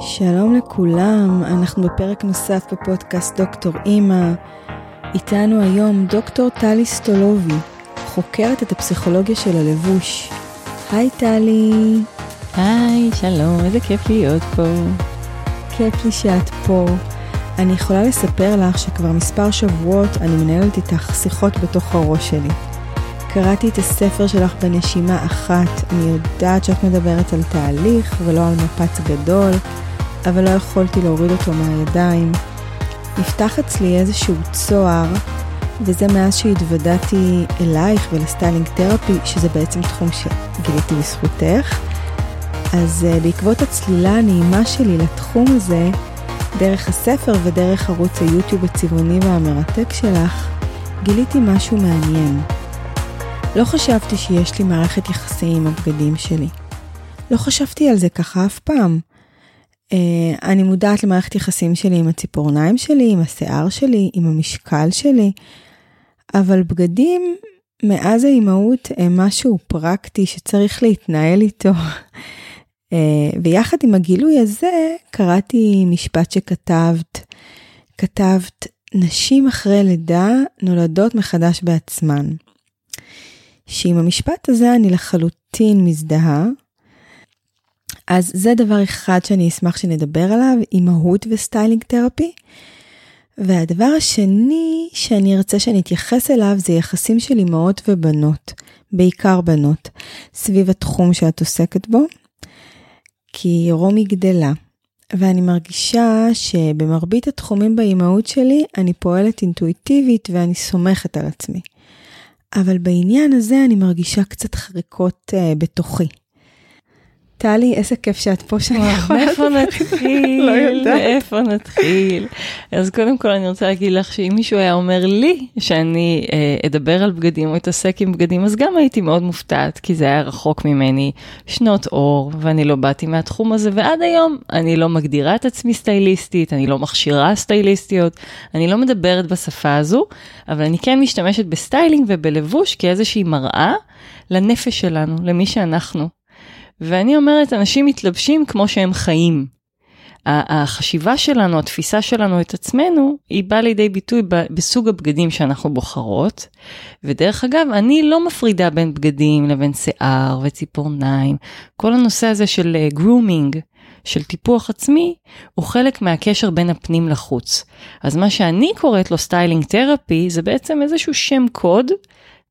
שלום לכולם, אנחנו בפרק נוסף בפודקאסט דוקטור אימא. איתנו היום דוקטור טלי סטולובי, חוקרת את הפסיכולוגיה של הלבוש. היי טלי. היי, שלום, איזה כיף להיות פה. כיף לי שאת פה. אני יכולה לספר לך שכבר מספר שבועות אני מנהלת איתך שיחות בתוך הראש שלי. קראתי את הספר שלך בנשימה אחת, אני יודעת שאת מדברת על תהליך ולא על מפץ גדול, אבל לא יכולתי להוריד אותו מהידיים. נפתח אצלי איזשהו צוהר, וזה מאז שהתוודעתי אלייך ולסטיילינג תרפי, שזה בעצם תחום שגיליתי בזכותך. אז uh, בעקבות הצלילה הנעימה שלי לתחום הזה, דרך הספר ודרך ערוץ היוטיוב הצבעוני והמרתק שלך, גיליתי משהו מעניין. לא חשבתי שיש לי מערכת יחסים עם הבגדים שלי. לא חשבתי על זה ככה אף פעם. Uh, אני מודעת למערכת יחסים שלי עם הציפורניים שלי, עם השיער שלי, עם המשקל שלי, אבל בגדים מאז האימהות הם משהו פרקטי שצריך להתנהל איתו. Uh, ויחד עם הגילוי הזה קראתי משפט שכתבת, כתבת, נשים אחרי לידה נולדות מחדש בעצמן. שעם המשפט הזה אני לחלוטין מזדהה. אז זה דבר אחד שאני אשמח שנדבר עליו, אימהות ו styling therapy. והדבר השני שאני ארצה שאני אתייחס אליו זה יחסים של אימהות ובנות, בעיקר בנות, סביב התחום שאת עוסקת בו. כי רומי גדלה, ואני מרגישה שבמרבית התחומים באימהות שלי אני פועלת אינטואיטיבית ואני סומכת על עצמי. אבל בעניין הזה אני מרגישה קצת חריקות uh, בתוכי. טלי, איזה כיף שאת פה שאני יכולה... מאיפה נתחיל? לא יודעת. מאיפה נתחיל? אז קודם כל אני רוצה להגיד לך שאם מישהו היה אומר לי שאני אה, אדבר על בגדים או אתעסק עם בגדים, אז גם הייתי מאוד מופתעת, כי זה היה רחוק ממני שנות אור, ואני לא באתי מהתחום הזה, ועד היום אני לא מגדירה את עצמי סטייליסטית, אני לא מכשירה סטייליסטיות, אני לא מדברת בשפה הזו, אבל אני כן משתמשת ב styling ובלבוש כאיזושהי מראה לנפש שלנו, למי שאנחנו. ואני אומרת, אנשים מתלבשים כמו שהם חיים. החשיבה שלנו, התפיסה שלנו את עצמנו, היא באה לידי ביטוי בסוג הבגדים שאנחנו בוחרות. ודרך אגב, אני לא מפרידה בין בגדים לבין שיער וציפורניים. כל הנושא הזה של grooming, uh, של טיפוח עצמי, הוא חלק מהקשר בין הפנים לחוץ. אז מה שאני קוראת לו styling therapy, זה בעצם איזשהו שם קוד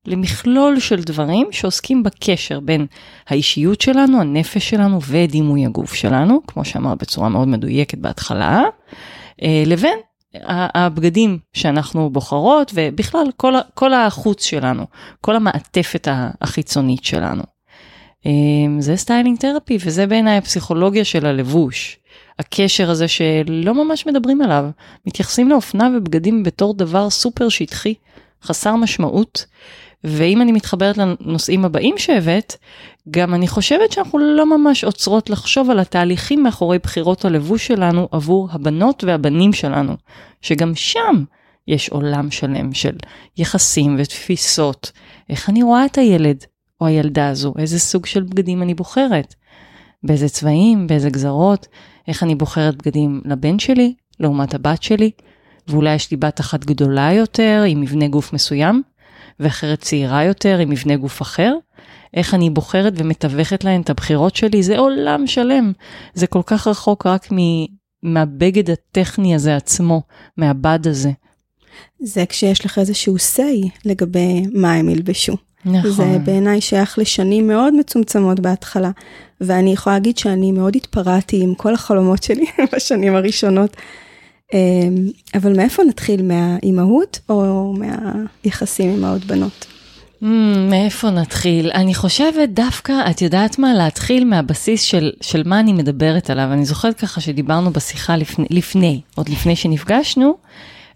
למכלול של דברים שעוסקים בקשר בין האישיות שלנו, הנפש שלנו ודימוי הגוף שלנו, כמו שאמרת בצורה מאוד מדויקת בהתחלה, אה, לבין הבגדים שאנחנו בוחרות ובכלל כל, כל החוץ שלנו, כל המעטפת החיצונית שלנו. אה, זה styling therapy וזה בעיניי הפסיכולוגיה של הלבוש. הקשר הזה שלא ממש מדברים עליו, מתייחסים לאופנה ובגדים בתור דבר סופר שטחי, חסר משמעות, ואם אני מתחברת לנושאים הבאים שהבאת, גם אני חושבת שאנחנו לא ממש עוצרות לחשוב על התהליכים מאחורי בחירות הלבוש שלנו עבור הבנות והבנים שלנו, שגם שם יש עולם שלם של יחסים ותפיסות, איך אני רואה את הילד או הילדה הזו, איזה סוג של בגדים אני בוחרת, באיזה צבעים, באיזה גזרות, איך אני בוחרת בגדים לבן שלי לעומת הבת שלי, ואולי יש לי בת אחת גדולה יותר עם מבנה גוף מסוים, ואחרת צעירה יותר עם מבנה גוף אחר? איך אני בוחרת ומתווכת להן את הבחירות שלי? זה עולם שלם. זה כל כך רחוק רק מ- מהבגד הטכני הזה עצמו, מהבד הזה. זה כשיש לך איזשהו say לגבי מה הם ילבשו. נכון. זה בעיניי שייך לשנים מאוד מצומצמות בהתחלה. ואני יכולה להגיד שאני מאוד התפרעתי עם כל החלומות שלי בשנים הראשונות. אמ, אבל מאיפה נתחיל, מהאימהות או מהיחסים אימהות בנות? Mm, מאיפה נתחיל? אני חושבת דווקא, את יודעת מה, להתחיל מהבסיס של, של מה אני מדברת עליו. אני זוכרת ככה שדיברנו בשיחה לפני, לפני, עוד לפני שנפגשנו,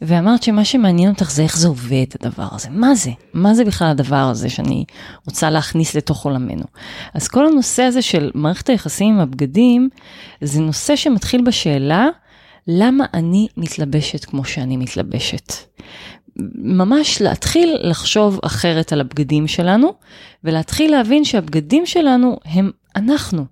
ואמרת שמה שמעניין אותך זה איך זה עובד הדבר הזה. מה זה? מה זה בכלל הדבר הזה שאני רוצה להכניס לתוך עולמנו? אז כל הנושא הזה של מערכת היחסים עם הבגדים, זה נושא שמתחיל בשאלה, למה אני מתלבשת כמו שאני מתלבשת. ממש להתחיל לחשוב אחרת על הבגדים שלנו, ולהתחיל להבין שהבגדים שלנו הם אנחנו.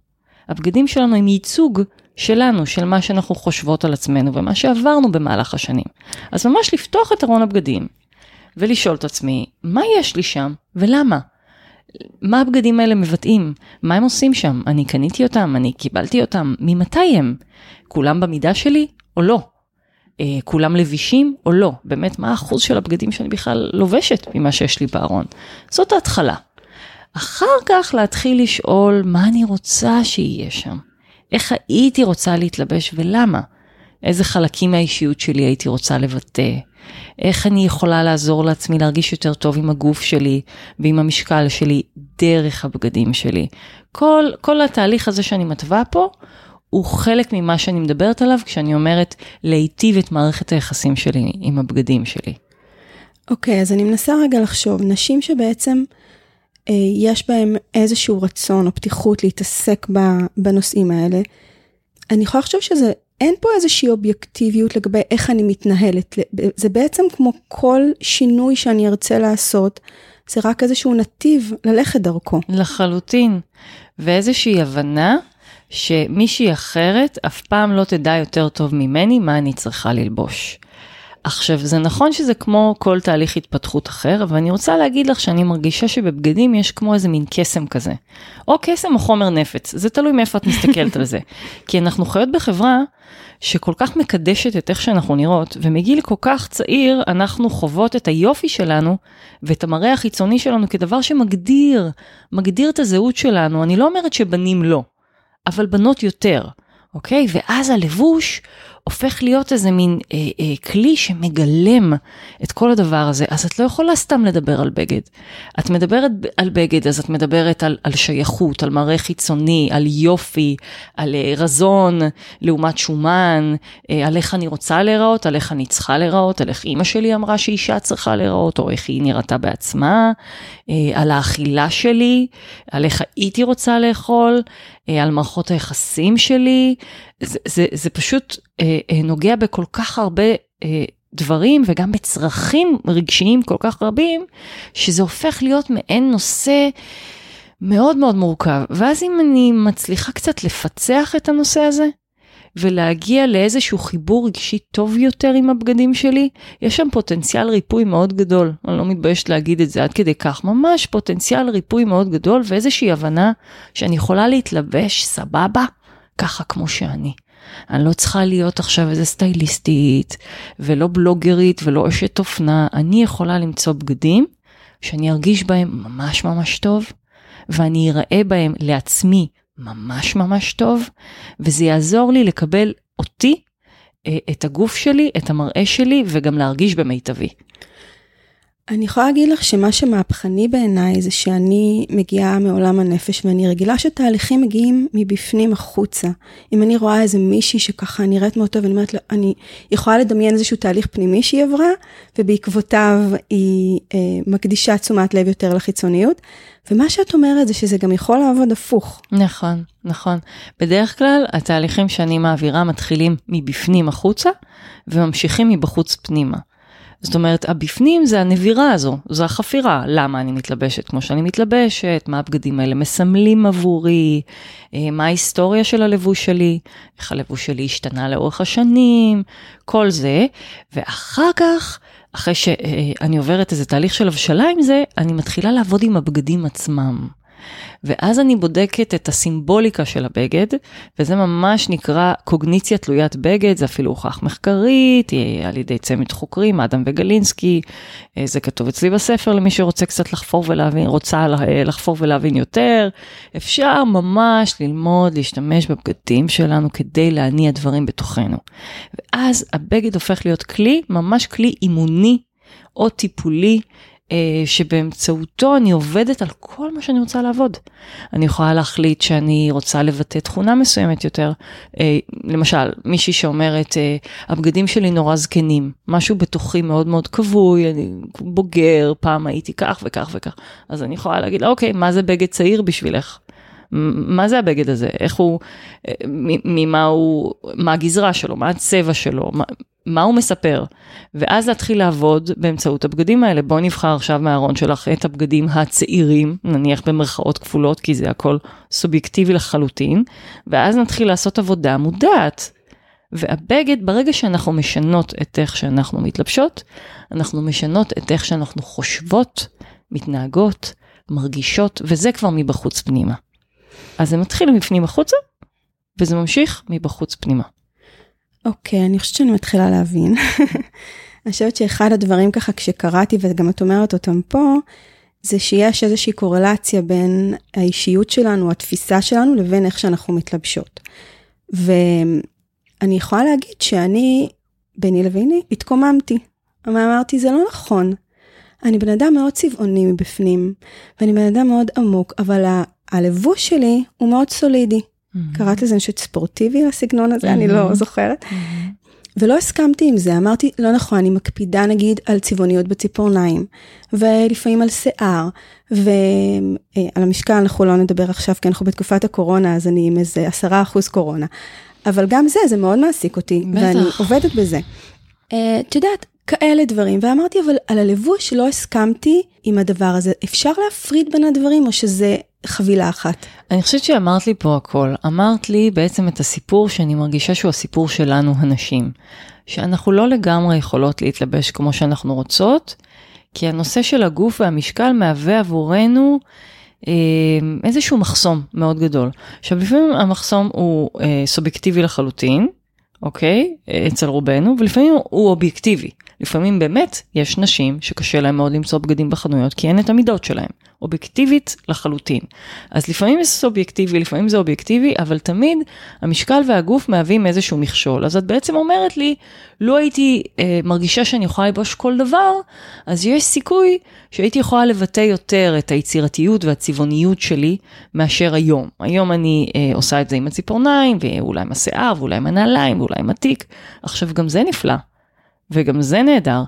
הבגדים שלנו הם ייצוג שלנו, של מה שאנחנו חושבות על עצמנו ומה שעברנו במהלך השנים. אז ממש לפתוח את ארון הבגדים ולשאול את עצמי, מה יש לי שם ולמה? מה הבגדים האלה מבטאים? מה הם עושים שם? אני קניתי אותם? אני קיבלתי אותם? ממתי הם? כולם במידה שלי או לא? אה, כולם לבישים או לא? באמת, מה האחוז של הבגדים שאני בכלל לובשת ממה שיש לי בארון? זאת ההתחלה. אחר כך להתחיל לשאול מה אני רוצה שיהיה שם. איך הייתי רוצה להתלבש ולמה? איזה חלקים מהאישיות שלי הייתי רוצה לבטא? איך אני יכולה לעזור לעצמי להרגיש יותר טוב עם הגוף שלי ועם המשקל שלי דרך הבגדים שלי. כל, כל התהליך הזה שאני מתווה פה הוא חלק ממה שאני מדברת עליו כשאני אומרת להיטיב את מערכת היחסים שלי עם הבגדים שלי. אוקיי, okay, אז אני מנסה רגע לחשוב, נשים שבעצם אה, יש בהן איזשהו רצון או פתיחות להתעסק בנושאים האלה, אני יכולה לחשוב שזה אין פה איזושהי אובייקטיביות לגבי איך אני מתנהלת. זה בעצם כמו כל שינוי שאני ארצה לעשות, זה רק איזשהו נתיב ללכת דרכו. לחלוטין. ואיזושהי הבנה שמישהי אחרת אף פעם לא תדע יותר טוב ממני מה אני צריכה ללבוש. עכשיו, זה נכון שזה כמו כל תהליך התפתחות אחר, אבל אני רוצה להגיד לך שאני מרגישה שבבגדים יש כמו איזה מין קסם כזה. או קסם או חומר נפץ, זה תלוי מאיפה את מסתכלת על זה. כי אנחנו חיות בחברה שכל כך מקדשת את איך שאנחנו נראות, ומגיל כל כך צעיר אנחנו חוות את היופי שלנו ואת המראה החיצוני שלנו כדבר שמגדיר, מגדיר את הזהות שלנו. אני לא אומרת שבנים לא, אבל בנות יותר, אוקיי? ואז הלבוש הופך להיות איזה מין אה, אה, כלי שמגלם את כל הדבר הזה, אז את לא יכולה סתם לדבר על בגד. את מדברת על בגד, אז את מדברת על, על שייכות, על מראה חיצוני, על יופי, על אה, רזון לעומת שומן, אה, על איך אני רוצה להיראות, על איך אני צריכה להיראות, על איך אימא שלי אמרה שאישה צריכה להיראות, או איך היא נראתה בעצמה, אה, על האכילה שלי, על איך הייתי רוצה לאכול, על מערכות היחסים שלי. זה, זה, זה פשוט אה, אה, נוגע בכל כך הרבה אה, דברים וגם בצרכים רגשיים כל כך רבים, שזה הופך להיות מעין נושא מאוד מאוד מורכב. ואז אם אני מצליחה קצת לפצח את הנושא הזה, ולהגיע לאיזשהו חיבור רגשי טוב יותר עם הבגדים שלי, יש שם פוטנציאל ריפוי מאוד גדול. אני לא מתביישת להגיד את זה עד כדי כך, ממש פוטנציאל ריפוי מאוד גדול ואיזושהי הבנה שאני יכולה להתלבש סבבה, ככה כמו שאני. אני לא צריכה להיות עכשיו איזה סטייליסטית, ולא בלוגרית ולא אשת אופנה, אני יכולה למצוא בגדים שאני ארגיש בהם ממש ממש טוב, ואני אראה בהם לעצמי ממש ממש טוב, וזה יעזור לי לקבל אותי, אה, את הגוף שלי, את המראה שלי, וגם להרגיש במיטבי. אני יכולה להגיד לך שמה שמהפכני בעיניי זה שאני מגיעה מעולם הנפש ואני רגילה שתהליכים מגיעים מבפנים החוצה. אם אני רואה איזה מישהי שככה נראית מאוד טוב, אני אומרת, אני יכולה לדמיין איזשהו תהליך פנימי שהיא עברה, ובעקבותיו היא אה, מקדישה תשומת לב יותר לחיצוניות. ומה שאת אומרת זה שזה גם יכול לעבוד הפוך. נכון, נכון. בדרך כלל התהליכים שאני מעבירה מתחילים מבפנים החוצה וממשיכים מבחוץ פנימה. זאת אומרת, הבפנים זה הנבירה הזו, זו החפירה, למה אני מתלבשת כמו שאני מתלבשת, מה הבגדים האלה מסמלים עבורי, אה, מה ההיסטוריה של הלבוש שלי, איך הלבוש שלי השתנה לאורך השנים, כל זה, ואחר כך, אחרי שאני עוברת איזה תהליך של הבשלה עם זה, אני מתחילה לעבוד עם הבגדים עצמם. ואז אני בודקת את הסימבוליקה של הבגד, וזה ממש נקרא קוגניציה תלוית בגד, זה אפילו הוכח מחקרית, על ידי צמד חוקרים, אדם וגלינסקי, אה, זה כתוב אצלי בספר למי שרוצה קצת לחפור ולהבין, רוצה אה, לחפור ולהבין יותר. אפשר ממש ללמוד, להשתמש בבגדים שלנו כדי להניע דברים בתוכנו. ואז הבגד הופך להיות כלי, ממש כלי אימוני או טיפולי שבאמצעותו אני עובדת על כל מה שאני רוצה לעבוד. אני יכולה להחליט שאני רוצה לבטא תכונה מסוימת יותר. אה, למשל, מישהי שאומרת, אה, הבגדים שלי נורא זקנים, משהו בתוכי מאוד מאוד כבוי, אני בוגר, פעם הייתי כך וכך וכך. אז אני יכולה להגיד, אוקיי, מה זה בגד צעיר בשבילך? מה זה הבגד הזה? איך הוא, ממה הוא, מה הגזרה שלו, מה הצבע שלו, מה, מה הוא מספר, ואז להתחיל לעבוד באמצעות הבגדים האלה. בואי נבחר עכשיו מהארון שלך את הבגדים הצעירים, נניח במרכאות כפולות, כי זה הכל סובייקטיבי לחלוטין, ואז נתחיל לעשות עבודה מודעת. והבגד, ברגע שאנחנו משנות את איך שאנחנו מתלבשות, אנחנו משנות את איך שאנחנו חושבות, מתנהגות, מרגישות, וזה כבר מבחוץ פנימה. אז זה מתחיל מפנים החוצה, וזה ממשיך מבחוץ פנימה. אוקיי, okay, אני חושבת שאני מתחילה להבין. אני חושבת שאחד הדברים ככה כשקראתי, וגם את אומרת אותם פה, זה שיש איזושהי קורלציה בין האישיות שלנו, התפיסה שלנו, לבין איך שאנחנו מתלבשות. ואני יכולה להגיד שאני, ביני לביני, התקוממתי. אמרתי, זה לא נכון. אני בן אדם מאוד צבעוני מבפנים, ואני בן אדם מאוד עמוק, אבל הלבוש שלי הוא מאוד סולידי. Mm-hmm. קראת לזה, אני חושבת, ספורטיבי, הסגנון הזה, mm-hmm. אני לא. זוכרת. Mm-hmm. ולא הסכמתי עם זה, אמרתי, לא נכון, אני מקפידה נגיד על צבעוניות בציפורניים, ולפעמים על שיער, ועל המשקל אנחנו לא נדבר עכשיו, כי אנחנו בתקופת הקורונה, אז אני עם איזה עשרה אחוז קורונה. אבל גם זה, זה מאוד מעסיק אותי, בטח. ואני עובדת בזה. אה, את יודעת, כאלה דברים, ואמרתי, אבל על הלבוש לא הסכמתי עם הדבר הזה. אפשר להפריד בין הדברים, או שזה חבילה אחת? אני חושבת שאמרת לי פה הכל. אמרת לי בעצם את הסיפור שאני מרגישה שהוא הסיפור שלנו, הנשים. שאנחנו לא לגמרי יכולות להתלבש כמו שאנחנו רוצות, כי הנושא של הגוף והמשקל מהווה עבורנו אה, איזשהו מחסום מאוד גדול. עכשיו, לפעמים המחסום הוא אה, סובייקטיבי לחלוטין, אוקיי? אצל רובנו, ולפעמים הוא אובייקטיבי. לפעמים באמת יש נשים שקשה להם מאוד למצוא בגדים בחנויות כי אין את המידות שלהם. אובייקטיבית לחלוטין. אז לפעמים זה סובייקטיבי, לפעמים זה אובייקטיבי, אבל תמיד המשקל והגוף מהווים איזשהו מכשול. אז את בעצם אומרת לי, לו הייתי אה, מרגישה שאני יכולה ללבוש כל דבר, אז יש סיכוי שהייתי יכולה לבטא יותר את היצירתיות והצבעוניות שלי מאשר היום. היום אני אה, עושה את זה עם הציפורניים, ואולי עם השיער, ואולי עם הנעליים, ואולי עם התיק. עכשיו, גם זה נפלא. וגם זה נהדר.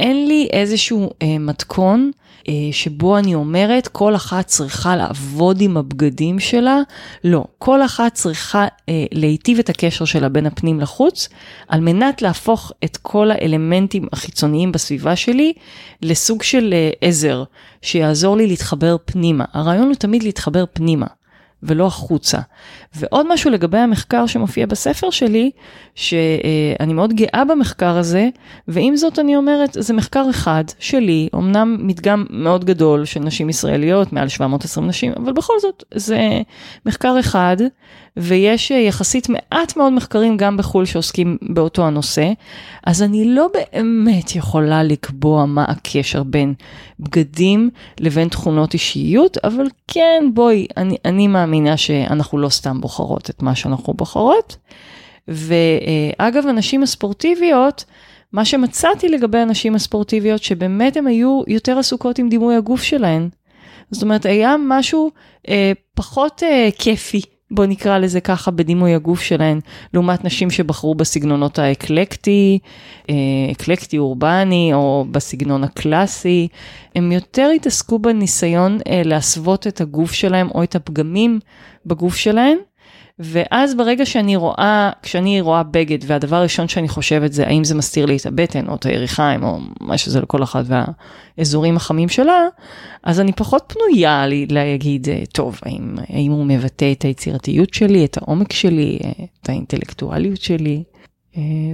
אין לי איזשהו אה, מתכון אה, שבו אני אומרת, כל אחת צריכה לעבוד עם הבגדים שלה. לא, כל אחת צריכה אה, להיטיב את הקשר שלה בין הפנים לחוץ, על מנת להפוך את כל האלמנטים החיצוניים בסביבה שלי לסוג של אה, עזר, שיעזור לי להתחבר פנימה. הרעיון הוא תמיד להתחבר פנימה. ולא החוצה. ועוד משהו לגבי המחקר שמופיע בספר שלי, שאני מאוד גאה במחקר הזה, ועם זאת אני אומרת, זה מחקר אחד שלי, אמנם מדגם מאוד גדול של נשים ישראליות, מעל 720 נשים, אבל בכל זאת, זה מחקר אחד, ויש יחסית מעט מאוד מחקרים גם בחו"ל שעוסקים באותו הנושא, אז אני לא באמת יכולה לקבוע מה הקשר בין בגדים לבין תכונות אישיות, אבל כן, בואי, אני, אני מאמינה שאנחנו לא סתם בוחרות את מה שאנחנו בוחרות. ואגב, הנשים הספורטיביות, מה שמצאתי לגבי הנשים הספורטיביות, שבאמת הן היו יותר עסוקות עם דימוי הגוף שלהן. זאת אומרת, היה משהו אה, פחות אה, כיפי בוא נקרא לזה ככה, בדימוי הגוף שלהן, לעומת נשים שבחרו בסגנונות האקלקטי, אה, אקלקטי אורבני, או בסגנון הקלאסי, הם יותר התעסקו בניסיון אה, להסוות את הגוף שלהם או את הפגמים בגוף שלהן. ואז ברגע שאני רואה, כשאני רואה בגד והדבר הראשון שאני חושבת זה האם זה מסתיר לי את הבטן או את היריחיים או מה שזה לכל אחד והאזורים החמים שלה, אז אני פחות פנויה לי להגיד, טוב, האם, האם הוא מבטא את היצירתיות שלי, את העומק שלי, את האינטלקטואליות שלי.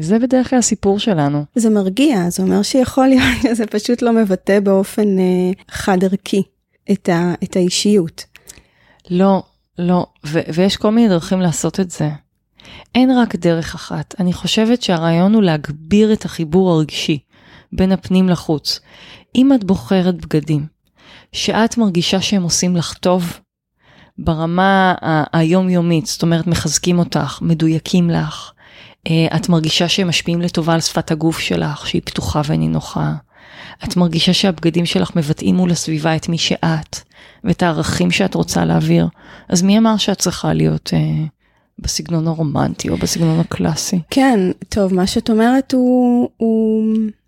זה בדרך כלל הסיפור שלנו. זה מרגיע, זה אומר שיכול להיות, זה פשוט לא מבטא באופן אה, חד ערכי את, ה, את האישיות. לא, לא, ו- ויש כל מיני דרכים לעשות את זה. אין רק דרך אחת. אני חושבת שהרעיון הוא להגביר את החיבור הרגשי בין הפנים לחוץ. אם את בוחרת בגדים שאת מרגישה שהם עושים לך טוב, ברמה היומיומית, זאת אומרת מחזקים אותך, מדויקים לך, אה, את מרגישה שהם משפיעים לטובה על שפת הגוף שלך, שהיא פתוחה ונינוחה. את מרגישה שהבגדים שלך מבטאים מול הסביבה את מי שאת, ואת הערכים שאת רוצה להעביר. אז מי אמר שאת צריכה להיות אה, בסגנון הרומנטי או בסגנון הקלאסי? כן, טוב, מה שאת אומרת הוא, הוא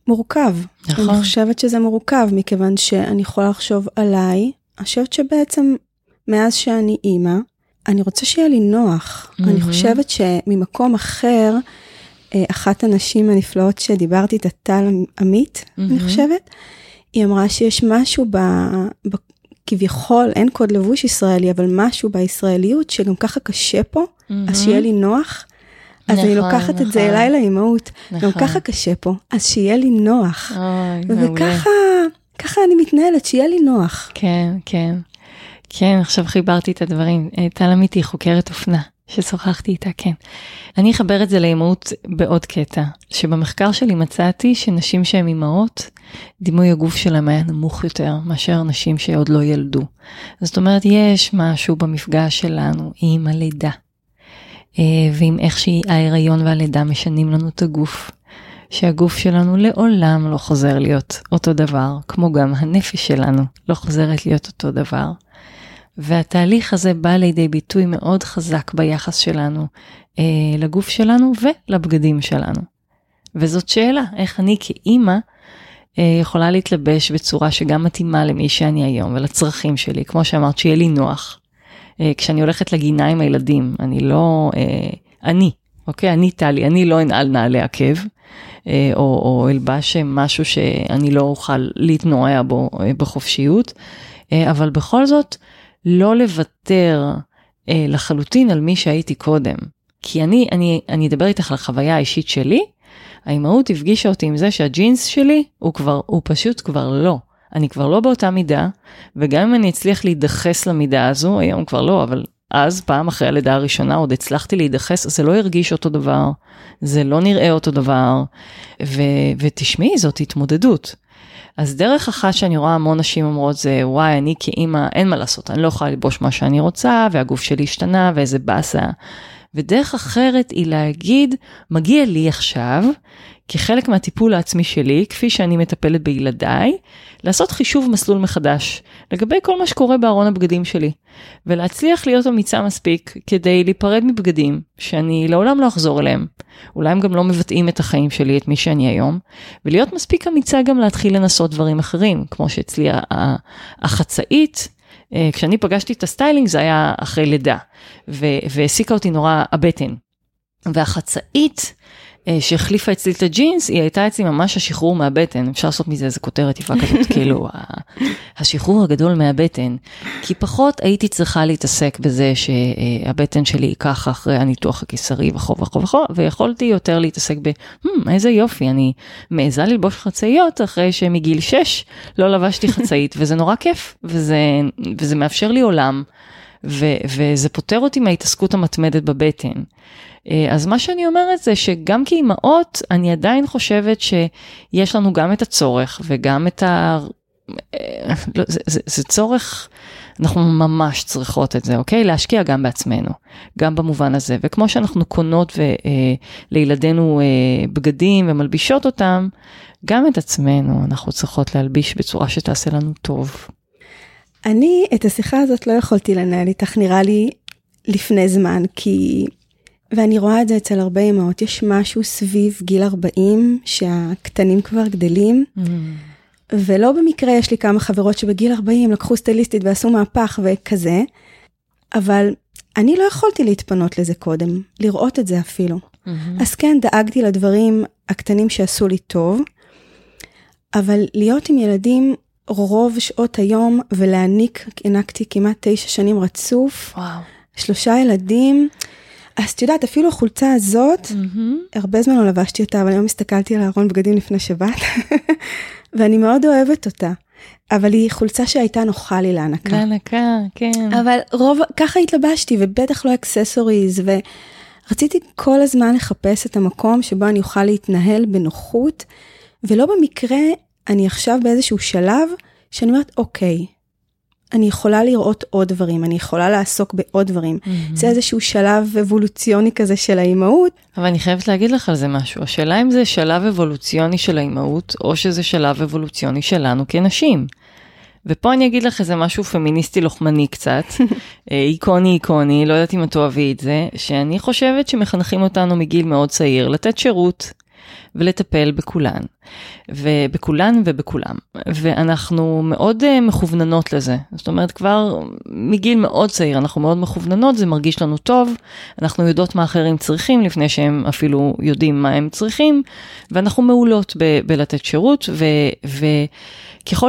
מורכב. נכון. אני חושבת שזה מורכב, מכיוון שאני יכולה לחשוב עליי, אני חושבת שבעצם מאז שאני אימא, אני רוצה שיהיה לי נוח. Mm-hmm. אני חושבת שממקום אחר, אחת הנשים הנפלאות שדיברתי איתה, טל עמית, mm-hmm. אני חושבת, היא אמרה שיש משהו ב... ב... כביכול אין קוד לבוש ישראלי, אבל משהו בישראליות שגם ככה קשה פה, mm-hmm. אז שיהיה לי נוח. אז נכון, אני לוקחת נכון. את זה נכון. אליי לאימהות, נכון. גם ככה קשה פה, אז שיהיה לי נוח. אוי, וככה, ככה אני מתנהלת, שיהיה לי נוח. כן, כן. כן, עכשיו חיברתי את הדברים. אה, טל אמיתי, חוקרת אופנה, ששוחחתי איתה, כן. אני אחבר את זה לאימהות בעוד קטע, שבמחקר שלי מצאתי שנשים שהן אימהות, דימוי הגוף שלהם היה נמוך יותר מאשר נשים שעוד לא ילדו. זאת אומרת, יש משהו במפגש שלנו עם הלידה, אה, ועם איך שההיריון והלידה משנים לנו את הגוף. שהגוף שלנו לעולם לא חוזר להיות אותו דבר, כמו גם הנפש שלנו לא חוזרת להיות אותו דבר. והתהליך הזה בא לידי ביטוי מאוד חזק ביחס שלנו אה, לגוף שלנו ולבגדים שלנו. וזאת שאלה, איך אני כאימא אה, יכולה להתלבש בצורה שגם מתאימה למי שאני היום ולצרכים שלי, כמו שאמרת, שיהיה לי נוח. אה, כשאני הולכת לגינה עם הילדים, אני לא, אה, אני, אוקיי? אני טלי, אני לא אנעל נעלי עקב, אה, או, או אלבש משהו שאני לא אוכל להתנועע בו אה, בחופשיות, אה, אבל בכל זאת, לא לוותר אה, לחלוטין על מי שהייתי קודם. כי אני, אני, אני אדבר איתך על החוויה האישית שלי, האימהות הפגישה אותי עם זה שהג'ינס שלי הוא כבר, הוא פשוט כבר לא. אני כבר לא באותה מידה, וגם אם אני אצליח להידחס למידה הזו, היום כבר לא, אבל אז פעם אחרי הלידה הראשונה עוד הצלחתי להידחס, זה לא הרגיש אותו דבר, זה לא נראה אותו דבר, ו- ותשמעי, זאת התמודדות. אז דרך אחת שאני רואה המון נשים אומרות זה, וואי, אני כאימא, אין מה לעשות, אני לא יכולה ללבוש מה שאני רוצה, והגוף שלי השתנה, ואיזה באסה. ודרך אחרת היא להגיד, מגיע לי עכשיו, כחלק מהטיפול העצמי שלי, כפי שאני מטפלת בילדיי, לעשות חישוב מסלול מחדש לגבי כל מה שקורה בארון הבגדים שלי, ולהצליח להיות אמיצה מספיק כדי להיפרד מבגדים שאני לעולם לא אחזור אליהם. אולי הם גם לא מבטאים את החיים שלי, את מי שאני היום, ולהיות מספיק אמיצה גם להתחיל לנסות דברים אחרים, כמו שאצלי החצאית, אה, כשאני פגשתי את ה styling זה היה אחרי לידה, והעסיקה אותי נורא הבטן. והחצאית שהחליפה אצלי את הג'ינס, היא הייתה אצלי ממש השחרור מהבטן, אפשר לעשות מזה איזה כותרת יפה כזאת, כאילו, השחרור הגדול מהבטן. כי פחות הייתי צריכה להתעסק בזה שהבטן שלי ייקח אחרי הניתוח הקיסרי וכו' וכו' וכו', ויכולתי יותר להתעסק ב, hmm, איזה יופי, אני מעיזה ללבוש חצאיות אחרי שמגיל 6 לא לבשתי חצאית, וזה נורא כיף, וזה, וזה מאפשר לי עולם, ו, וזה פותר אותי מההתעסקות המתמדת בבטן. אה, אז מה שאני אומרת זה שגם כאימהות, אני עדיין חושבת שיש לנו גם את הצורך וגם את ה... אה, לא, זה, זה, זה צורך, אנחנו ממש צריכות את זה, אוקיי? להשקיע גם בעצמנו, גם במובן הזה. וכמו שאנחנו קונות ו, אה, לילדינו אה, בגדים ומלבישות אותם, גם את עצמנו אנחנו צריכות להלביש בצורה שתעשה לנו טוב. אני את השיחה הזאת לא יכולתי לנהל איתך, נראה לי, לפני זמן, כי ואני רואה את זה אצל הרבה אמהות, יש משהו סביב גיל 40 שהקטנים כבר גדלים, mm. ולא במקרה יש לי כמה חברות שבגיל 40 לקחו סטייליסטית ועשו מהפך וכזה, אבל אני לא יכולתי להתפנות לזה קודם, לראות את זה אפילו. Mm-hmm. אז כן, דאגתי לדברים הקטנים שעשו לי טוב, אבל להיות עם ילדים רוב שעות היום ולהעניק, הענקתי כמעט תשע שנים רצוף, וואו. שלושה ילדים. אז את יודעת, אפילו החולצה הזאת, mm-hmm. הרבה זמן לא לבשתי אותה, אבל היום הסתכלתי על הארון בגדים לפני שבת, ואני מאוד אוהבת אותה. אבל היא חולצה שהייתה נוחה לי להנקה. להנקה, כן. אבל רוב, ככה התלבשתי, ובטח לא אקססוריז, ורציתי כל הזמן לחפש את המקום שבו אני אוכל להתנהל בנוחות, ולא במקרה אני עכשיו באיזשהו שלב שאני אומרת, אוקיי, אני יכולה לראות עוד דברים, אני יכולה לעסוק בעוד דברים. Mm-hmm. זה איזשהו שלב אבולוציוני כזה של האימהות. אבל אני חייבת להגיד לך על זה משהו. השאלה אם זה שלב אבולוציוני של האימהות, או שזה שלב אבולוציוני שלנו כנשים. ופה אני אגיד לך איזה משהו פמיניסטי לוחמני קצת, אה, איקוני איקוני, לא יודעת אם את אוהבי את זה, שאני חושבת שמחנכים אותנו מגיל מאוד צעיר לתת שירות. ולטפל בכולן, ובכולן ובכולם. ואנחנו מאוד uh, מכווננות לזה. זאת אומרת, כבר מגיל מאוד צעיר אנחנו מאוד מכווננות, זה מרגיש לנו טוב, אנחנו יודעות מה אחרים צריכים לפני שהם אפילו יודעים מה הם צריכים, ואנחנו מעולות ב- בלתת שירות, ו... ו-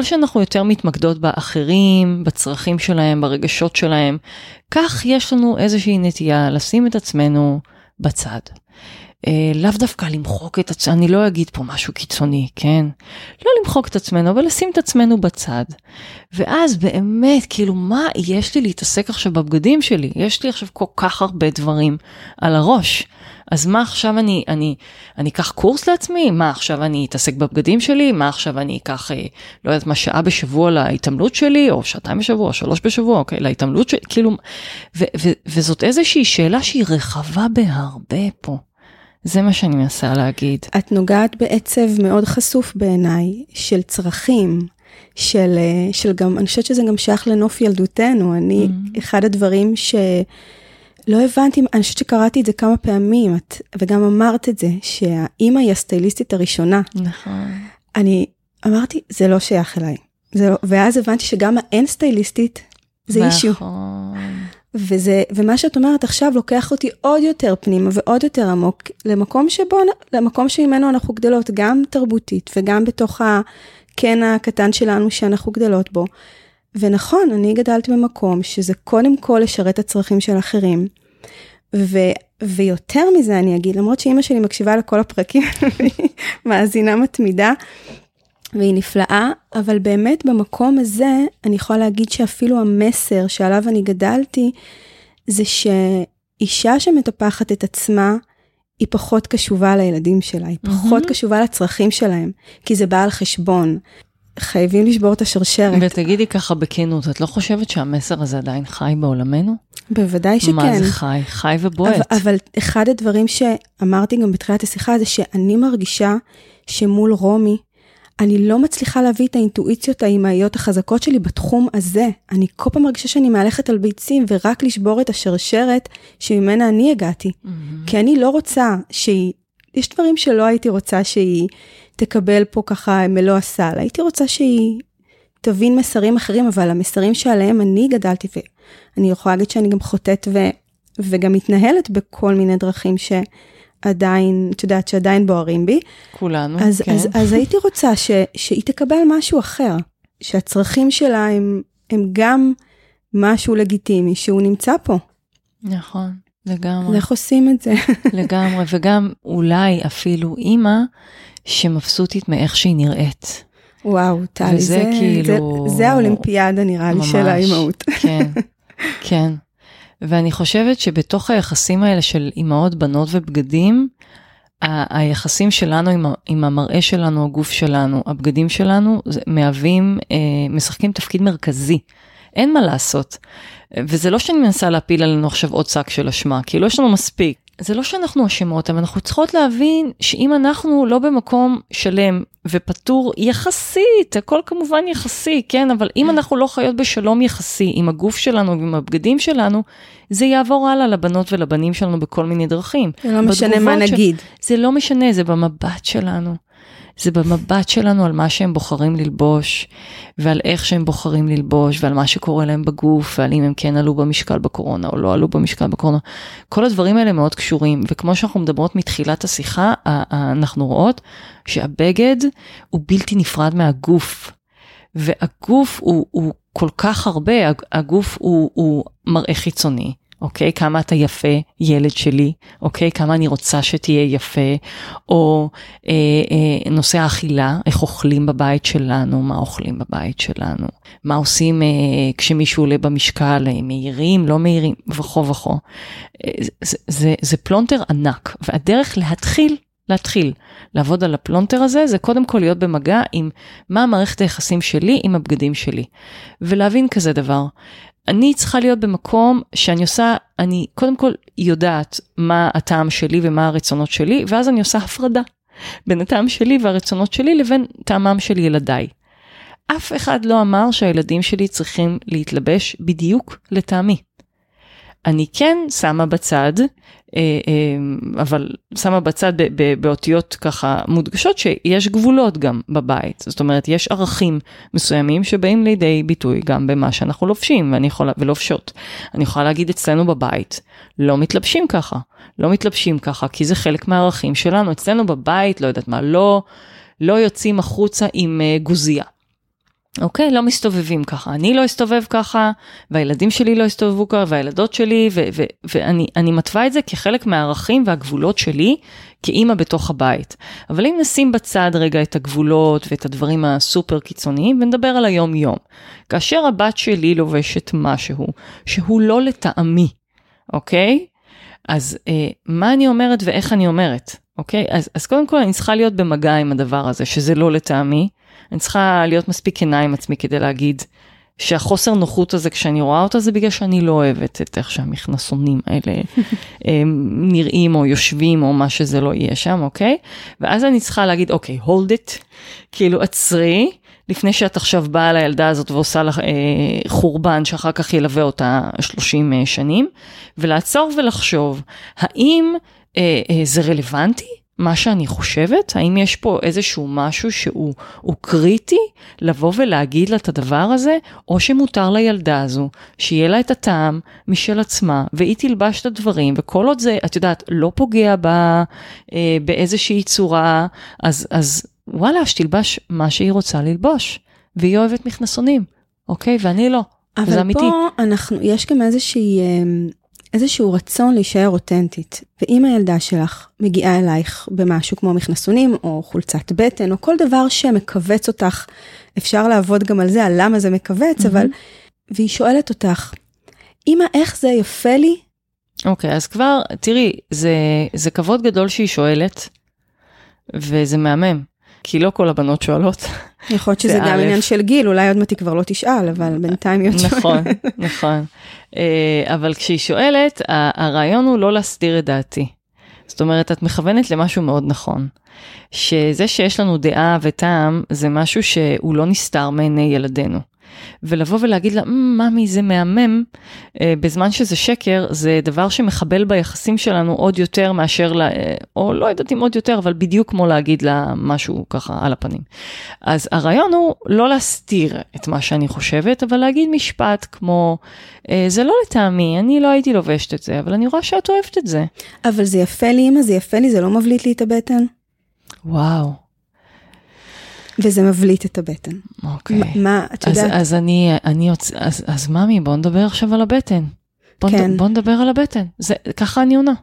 שאנחנו יותר מתמקדות באחרים, בצרכים שלהם, ברגשות שלהם, כך יש לנו איזושהי נטייה לשים את עצמנו בצד. אה, לאו דווקא למחוק את עצמנו, אני לא אגיד פה משהו קיצוני, כן? לא למחוק את עצמנו, אבל לשים את עצמנו בצד. ואז באמת, כאילו, מה יש לי להתעסק עכשיו בבגדים שלי? יש לי עכשיו כל כך הרבה דברים על הראש. אז מה עכשיו אני, אני, אני אקח קורס לעצמי? מה עכשיו אני אתעסק בבגדים שלי? מה עכשיו אני אקח, אה, לא יודעת מה, שעה בשבוע להתעמלות שלי? או שעתיים בשבוע, או שלוש בשבוע, אוקיי, להתעמלות שלי? כאילו, ו, ו, וזאת איזושהי שאלה שהיא רחבה בהרבה פה. זה מה שאני מנסה להגיד. את נוגעת בעצב מאוד חשוף בעיניי, של צרכים, של, אה, של גם, אני חושבת שזה גם שייך לנוף ילדותנו. אני, mm-hmm. אחד הדברים ש... לא הבנתי, אני חושבת שקראתי את זה כמה פעמים, את, וגם אמרת את זה, שהאימא היא הסטייליסטית הראשונה. נכון. אני אמרתי, זה לא שייך אליי. זה לא, ואז הבנתי שגם האין סטייליסטית זה אישיו. נכון. וזה, ומה שאת אומרת עכשיו לוקח אותי עוד יותר פנימה ועוד יותר עמוק למקום שבו, למקום שממנו אנחנו גדלות, גם תרבותית וגם בתוך הקן הקטן שלנו שאנחנו גדלות בו. ונכון, אני גדלתי במקום שזה קודם כל לשרת את הצרכים של אחרים. ו, ויותר מזה אני אגיד, למרות שאימא שלי מקשיבה לכל הפרקים, מאזינה מתמידה, והיא נפלאה, אבל באמת במקום הזה, אני יכולה להגיד שאפילו המסר שעליו אני גדלתי, זה שאישה שמטפחת את עצמה, היא פחות קשובה לילדים שלה, היא פחות mm-hmm. קשובה לצרכים שלהם, כי זה בא על חשבון. חייבים לשבור את השרשרת. ותגידי ככה בכנות, את לא חושבת שהמסר הזה עדיין חי בעולמנו? בוודאי שכן. מה זה חי? חי ובועט. אבל, אבל אחד הדברים שאמרתי גם בתחילת השיחה זה שאני מרגישה שמול רומי, אני לא מצליחה להביא את האינטואיציות האימהיות החזקות שלי בתחום הזה. אני כל פעם מרגישה שאני מהלכת על ביצים ורק לשבור את השרשרת שממנה אני הגעתי. Mm-hmm. כי אני לא רוצה שהיא, יש דברים שלא הייתי רוצה שהיא תקבל פה ככה מלוא הסל. הייתי רוצה שהיא תבין מסרים אחרים, אבל המסרים שעליהם אני גדלתי, ואני יכולה להגיד שאני גם חוטאת ו, וגם מתנהלת בכל מיני דרכים ש... עדיין, את יודעת, שעדיין בוערים בי. כולנו, אז, כן. אז, אז הייתי רוצה ש, שהיא תקבל משהו אחר, שהצרכים שלה הם, הם גם משהו לגיטימי, שהוא נמצא פה. נכון, לגמרי. איך עושים את זה? לגמרי, וגם אולי אפילו אימא שמבסוטית מאיך שהיא נראית. וואו, טלי, זה, זה כאילו... זה, זה האולימפיאדה נראה לי של האימהות. כן, כן. ואני חושבת שבתוך היחסים האלה של אימהות, בנות ובגדים, ה- היחסים שלנו עם, עם המראה שלנו, הגוף שלנו, הבגדים שלנו, מהווים, אה, משחקים תפקיד מרכזי. אין מה לעשות. וזה לא שאני מנסה להפיל עלינו עכשיו עוד שק של אשמה, כאילו יש לנו מספיק. זה לא שאנחנו אשמות, אבל אנחנו צריכות להבין שאם אנחנו לא במקום שלם ופטור יחסית, הכל כמובן יחסי, כן, אבל אם אנחנו לא חיות בשלום יחסי עם הגוף שלנו ועם הבגדים שלנו, זה יעבור הלאה לבנות ולבנים שלנו בכל מיני דרכים. זה לא משנה מה נגיד. זה לא משנה, זה במבט שלנו. זה במבט שלנו על מה שהם בוחרים ללבוש, ועל איך שהם בוחרים ללבוש, ועל מה שקורה להם בגוף, ועל אם הם כן עלו במשקל בקורונה או לא עלו במשקל בקורונה. כל הדברים האלה מאוד קשורים, וכמו שאנחנו מדברות מתחילת השיחה, אנחנו רואות שהבגד הוא בלתי נפרד מהגוף. והגוף הוא, הוא כל כך הרבה, הגוף הוא, הוא מראה חיצוני, אוקיי? כמה אתה יפה, ילד שלי, אוקיי? כמה אני רוצה שתהיה יפה, או אה, אה, נושא האכילה, איך אוכלים בבית שלנו, מה אוכלים בבית שלנו, מה עושים אה, כשמישהו עולה במשקל, אה, מהירים, לא מהירים, וכו וכו. אה, זה, זה, זה פלונטר ענק, והדרך להתחיל להתחיל לעבוד על הפלונטר הזה, זה קודם כל להיות במגע עם מה מערכת היחסים שלי עם הבגדים שלי. ולהבין כזה דבר, אני צריכה להיות במקום שאני עושה, אני קודם כל יודעת מה הטעם שלי ומה הרצונות שלי, ואז אני עושה הפרדה בין הטעם שלי והרצונות שלי לבין טעמם של ילדיי. אף אחד לא אמר שהילדים שלי צריכים להתלבש בדיוק לטעמי. אני כן שמה בצד, אה, אה, אבל שמה בצד באותיות ככה מודגשות שיש גבולות גם בבית. זאת אומרת, יש ערכים מסוימים שבאים לידי ביטוי גם במה שאנחנו לובשים ואני יכולה, ולובשות. אני יכולה להגיד אצלנו בבית, לא מתלבשים ככה, לא מתלבשים ככה, כי זה חלק מהערכים שלנו. אצלנו בבית, לא יודעת מה, לא, לא יוצאים החוצה עם אה, גוזייה. אוקיי? לא מסתובבים ככה. אני לא אסתובב ככה, והילדים שלי לא יסתובבו ככה, והילדות שלי, ואני מתווה את זה כחלק מהערכים והגבולות שלי כאימא בתוך הבית. אבל אם נשים בצד רגע את הגבולות ואת הדברים הסופר קיצוניים, ונדבר על היום-יום. כאשר הבת שלי לובשת משהו שהוא לא לטעמי, אוקיי? אז אה, מה אני אומרת ואיך אני אומרת, אוקיי? אז, אז קודם כל אני צריכה להיות במגע עם הדבר הזה, שזה לא לטעמי. אני צריכה להיות מספיק כנה עם עצמי כדי להגיד שהחוסר נוחות הזה כשאני רואה אותה זה בגלל שאני לא אוהבת את איך שהמכנסונים האלה נראים או יושבים או מה שזה לא יהיה שם, אוקיי? ואז אני צריכה להגיד, אוקיי, hold it, כאילו עצרי. לפני שאת עכשיו באה לילדה הזאת ועושה לך אה, חורבן שאחר כך ילווה אותה 30 אה, שנים, ולעצור ולחשוב, האם אה, אה, זה רלוונטי? מה שאני חושבת? האם יש פה איזשהו משהו שהוא קריטי לבוא ולהגיד לה את הדבר הזה, או שמותר לילדה הזו שיהיה לה את הטעם משל עצמה, והיא תלבש את הדברים, וכל עוד זה, את יודעת, לא פוגע בה אה, באיזושהי צורה, אז, אז וואלה, שתלבש מה שהיא רוצה ללבוש, והיא אוהבת מכנסונים, אוקיי? ואני לא. אבל פה אנחנו, יש גם איזושהי... אה... איזשהו רצון להישאר אותנטית. ואם הילדה שלך מגיעה אלייך במשהו כמו מכנסונים, או חולצת בטן, או כל דבר שמכווץ אותך, אפשר לעבוד גם על זה, על למה זה מכווץ, mm-hmm. אבל... והיא שואלת אותך, אמא, איך זה יפה לי? אוקיי, okay, אז כבר, תראי, זה, זה כבוד גדול שהיא שואלת, וזה מהמם. כי לא כל הבנות שואלות. יכול להיות שזה גם עניין של גיל, אולי עוד מעט היא כבר לא תשאל, אבל בינתיים היא עוד שואלת. נכון, נכון. אה, אבל כשהיא שואלת, הרעיון הוא לא להסתיר את דעתי. זאת אומרת, את מכוונת למשהו מאוד נכון. שזה שיש לנו דעה וטעם, זה משהו שהוא לא נסתר מעיני ילדינו. ולבוא ולהגיד לה, ממי זה מהמם, אה, בזמן שזה שקר, זה דבר שמחבל ביחסים שלנו עוד יותר מאשר, לה, אה, או לא יודעת אם עוד יותר, אבל בדיוק כמו להגיד לה משהו ככה על הפנים. אז הרעיון הוא לא להסתיר את מה שאני חושבת, אבל להגיד משפט כמו, אה, זה לא לטעמי, אני לא הייתי לובשת את זה, אבל אני רואה שאת אוהבת את זה. אבל זה יפה לי, אמא, זה יפה לי, זה לא מבליט לי את הבטן. וואו. וזה מבליט את הבטן. אוקיי. מה, את יודעת? אז, אז אני, אני יוצ... אז, אז ממי, בוא נדבר עכשיו על הבטן. בוא, כן. נד... בוא נדבר על הבטן. זה, ככה אני עונה. אני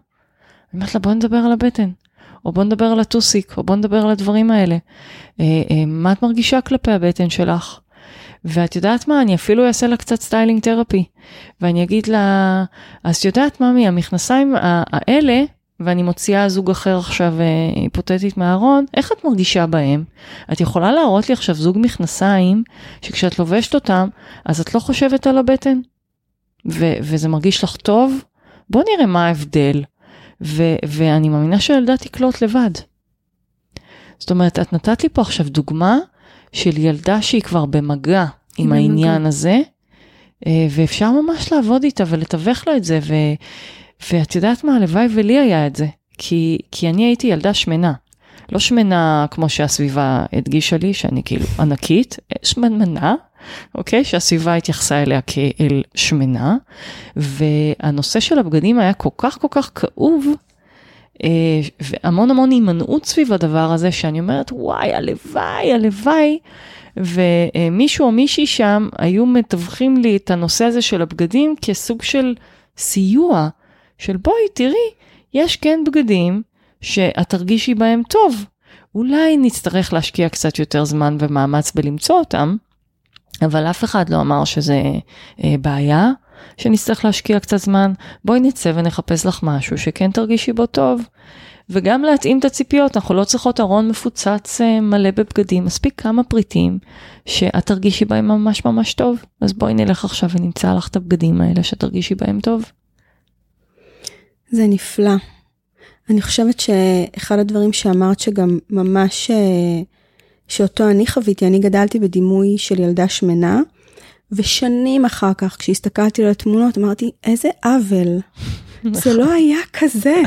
אומרת לה, בוא נדבר על הבטן. או בוא נדבר על הטוסיק, או בוא נדבר על הדברים האלה. אה, אה, מה את מרגישה כלפי הבטן שלך? ואת יודעת מה, אני אפילו אעשה לה קצת styling therapy. ואני אגיד לה, אז את יודעת, ממי, המכנסיים האלה, ואני מוציאה זוג אחר עכשיו אה, היפותטית מהארון, איך את מרגישה בהם? את יכולה להראות לי עכשיו זוג מכנסיים, שכשאת לובשת אותם, אז את לא חושבת על הבטן? ו- וזה מרגיש לך טוב? בוא נראה מה ההבדל. ו- ואני מאמינה שהילדה תקלוט לבד. זאת אומרת, את נתת לי פה עכשיו דוגמה של ילדה שהיא כבר במגע עם העניין הזה, אה, ואפשר ממש לעבוד איתה ולתווך לה את זה, ו- ואת יודעת מה, הלוואי ולי היה את זה, כי, כי אני הייתי ילדה שמנה. לא שמנה כמו שהסביבה הדגישה לי, שאני כאילו ענקית, שמנה, אוקיי? שהסביבה התייחסה אליה כאל שמנה, והנושא של הבגדים היה כל כך כל כך כאוב, אה, והמון המון הימנעות סביב הדבר הזה, שאני אומרת, וואי, הלוואי, הלוואי. ומישהו או מישהי שם היו מתווכים לי את הנושא הזה של הבגדים כסוג של סיוע. של בואי תראי, יש כן בגדים שאת תרגישי בהם טוב. אולי נצטרך להשקיע קצת יותר זמן ומאמץ בלמצוא אותם, אבל אף אחד לא אמר שזה אה, בעיה, שנצטרך להשקיע קצת זמן. בואי נצא ונחפש לך משהו שכן תרגישי בו טוב. וגם להתאים את הציפיות, אנחנו לא צריכות ארון מפוצץ אה, מלא בבגדים, מספיק כמה פריטים שאת תרגישי בהם ממש ממש טוב. אז בואי נלך עכשיו ונמצא לך את הבגדים האלה שתרגישי בהם טוב. זה נפלא. אני חושבת שאחד הדברים שאמרת שגם ממש, אה, שאותו אני חוויתי, אני גדלתי בדימוי של ילדה שמנה, ושנים אחר כך, כשהסתכלתי על התמונות, אמרתי, איזה עוול. זה לא היה כזה.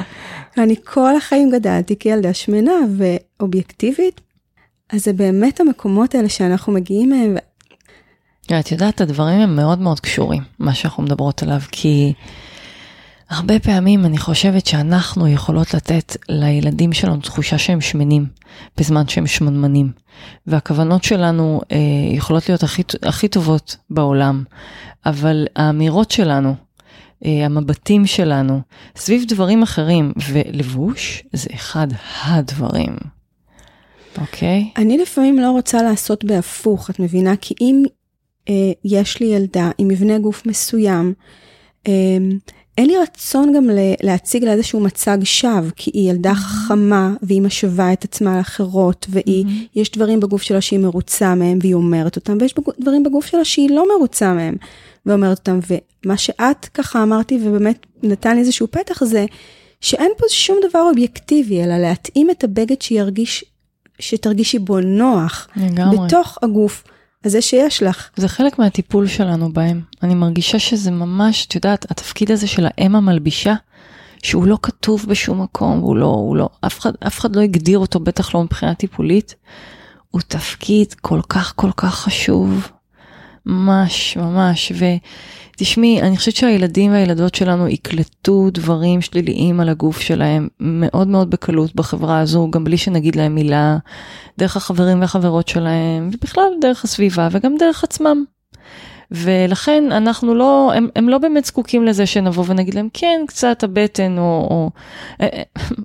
ואני כל החיים גדלתי כילדה שמנה ואובייקטיבית, אז זה באמת המקומות האלה שאנחנו מגיעים מהם. את יודעת, הדברים הם מאוד מאוד קשורים, מה שאנחנו מדברות עליו, כי הרבה פעמים אני חושבת שאנחנו יכולות לתת לילדים שלנו תחושה שהם שמנים, בזמן שהם שמנמנים. והכוונות שלנו אה, יכולות להיות הכי, הכי טובות בעולם, אבל האמירות שלנו, אה, המבטים שלנו, סביב דברים אחרים, ולבוש זה אחד הדברים. אוקיי? Okay. אני לפעמים לא רוצה לעשות בהפוך, את מבינה? כי אם אה, יש לי ילדה עם מבנה גוף מסוים, אה, אין לי רצון גם להציג לה איזשהו מצג שווא, כי היא ילדה mm-hmm. חכמה, והיא משווה את עצמה לאחרות, והיא, mm-hmm. יש דברים בגוף שלה שהיא מרוצה מהם, והיא אומרת אותם, ויש דברים בגוף שלה שהיא לא מרוצה מהם, ואומרת אותם. ומה שאת ככה אמרתי, ובאמת נתן לי איזשהו פתח, זה שאין פה שום דבר אובייקטיבי, אלא להתאים את הבגד שירגיש, שתרגישי בו נוח, לגמרי. בתוך הגוף. הזה שיש לך. זה חלק מהטיפול שלנו בהם. אני מרגישה שזה ממש, את יודעת, התפקיד הזה של האם המלבישה, שהוא לא כתוב בשום מקום, הוא לא, הוא לא, אף אחד, אף אחד לא הגדיר אותו, בטח לא מבחינה טיפולית, הוא תפקיד כל כך כל כך חשוב. ממש, ממש. ו... תשמעי, אני חושבת שהילדים והילדות שלנו יקלטו דברים שליליים על הגוף שלהם מאוד מאוד בקלות בחברה הזו, גם בלי שנגיד להם מילה, דרך החברים והחברות שלהם, ובכלל דרך הסביבה וגם דרך עצמם. ולכן אנחנו לא, הם, הם לא באמת זקוקים לזה שנבוא ונגיד להם, כן, קצת הבטן, או, או אה, אה,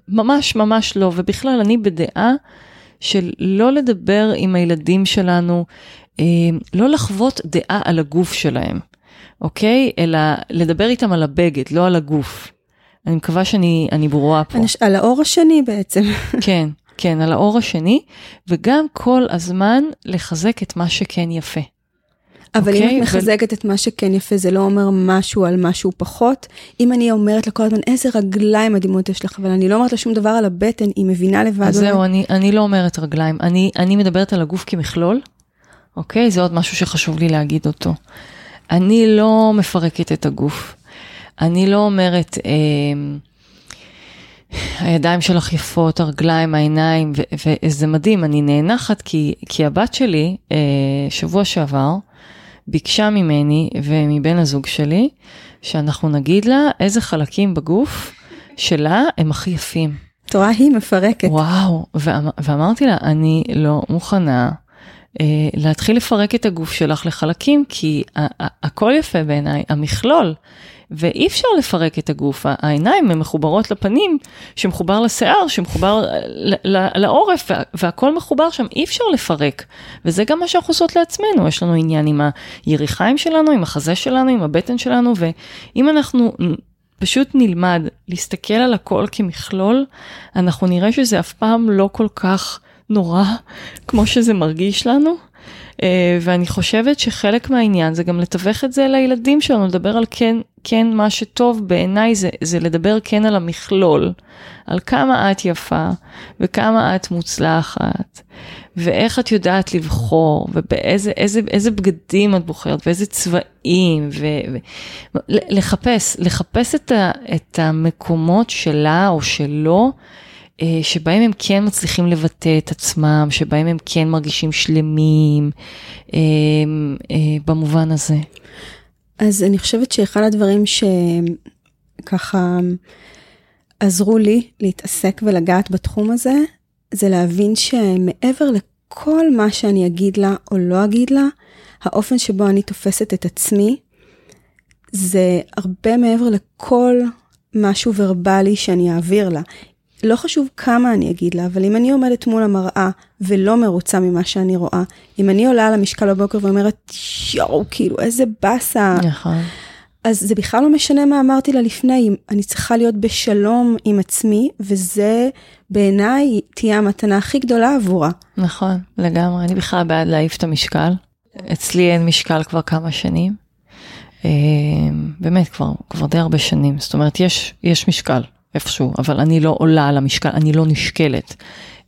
ממש ממש לא, ובכלל אני בדעה של לא לדבר עם הילדים שלנו, אה, לא לחוות דעה על הגוף שלהם. אוקיי? אלא לדבר איתם על הבגד, לא על הגוף. אני מקווה שאני ברורה פה. על האור השני בעצם. כן, כן, על האור השני, וגם כל הזמן לחזק את מה שכן יפה. אבל okay, אם אוקיי? את מחזקת ו... את מה שכן יפה, זה לא אומר משהו על משהו פחות. אם אני אומרת לה כל הזמן, איזה רגליים מדהימות יש לך, אבל אני לא אומרת לה שום דבר על הבטן, היא מבינה לבד. אז זהו, אני, אני לא אומרת רגליים, אני, אני מדברת על הגוף כמכלול, אוקיי? זה עוד משהו שחשוב לי להגיד אותו. אני לא מפרקת את הגוף. אני לא אומרת, אה, הידיים שלך יפות, הרגליים, העיניים, וזה מדהים, אני נאנחת כי, כי הבת שלי, אה, שבוע שעבר, ביקשה ממני ומבן הזוג שלי, שאנחנו נגיד לה איזה חלקים בגוף שלה הם הכי יפים. את רואה, היא מפרקת. וואו, ואמר, ואמרתי לה, אני לא מוכנה אה, להתחיל לפרק את הגוף שלך לחלקים, כי הכל יפה בעיניי, המכלול. ואי אפשר לפרק את הגוף, העיניים הן מחוברות לפנים, שמחובר לשיער, שמחובר לעורף, והכל מחובר שם, אי אפשר לפרק. וזה גם מה שאנחנו עושות לעצמנו, יש לנו עניין עם היריחיים שלנו, עם החזה שלנו, עם הבטן שלנו, ואם אנחנו פשוט נלמד להסתכל על הכל כמכלול, אנחנו נראה שזה אף פעם לא כל כך נורא כמו שזה מרגיש לנו. Uh, ואני חושבת שחלק מהעניין זה גם לתווך את זה לילדים שלנו, לדבר על כן, כן מה שטוב בעיניי זה, זה לדבר כן על המכלול, על כמה את יפה וכמה את מוצלחת, ואיך את יודעת לבחור, ובאיזה איזה, איזה בגדים את בוחרת, ואיזה צבעים, ולחפש, לחפש את, ה, את המקומות שלה או שלו. אה, שבהם הם כן מצליחים לבטא את עצמם, שבהם הם כן מרגישים שלמים, אה, אה, במובן הזה. אז אני חושבת שאחד הדברים שככה עזרו לי להתעסק ולגעת בתחום הזה, זה להבין שמעבר לכל מה שאני אגיד לה או לא אגיד לה, האופן שבו אני תופסת את עצמי, זה הרבה מעבר לכל משהו ורבלי שאני אעביר לה. לא חשוב כמה אני אגיד לה, אבל אם אני עומדת מול המראה ולא מרוצה ממה שאני רואה, אם אני עולה על המשקל בבוקר ואומרת, יואו, כאילו, איזה באסה. נכון. אז זה בכלל לא משנה מה אמרתי לה לפני, אני צריכה להיות בשלום עם עצמי, וזה בעיניי תהיה המתנה הכי גדולה עבורה. נכון, לגמרי. אני בכלל בעד להעיף את המשקל. אצלי אין משקל כבר כמה שנים. אה, באמת, כבר, כבר די הרבה שנים. זאת אומרת, יש, יש משקל. איפשהו, אבל אני לא עולה על המשקל, אני לא נשקלת.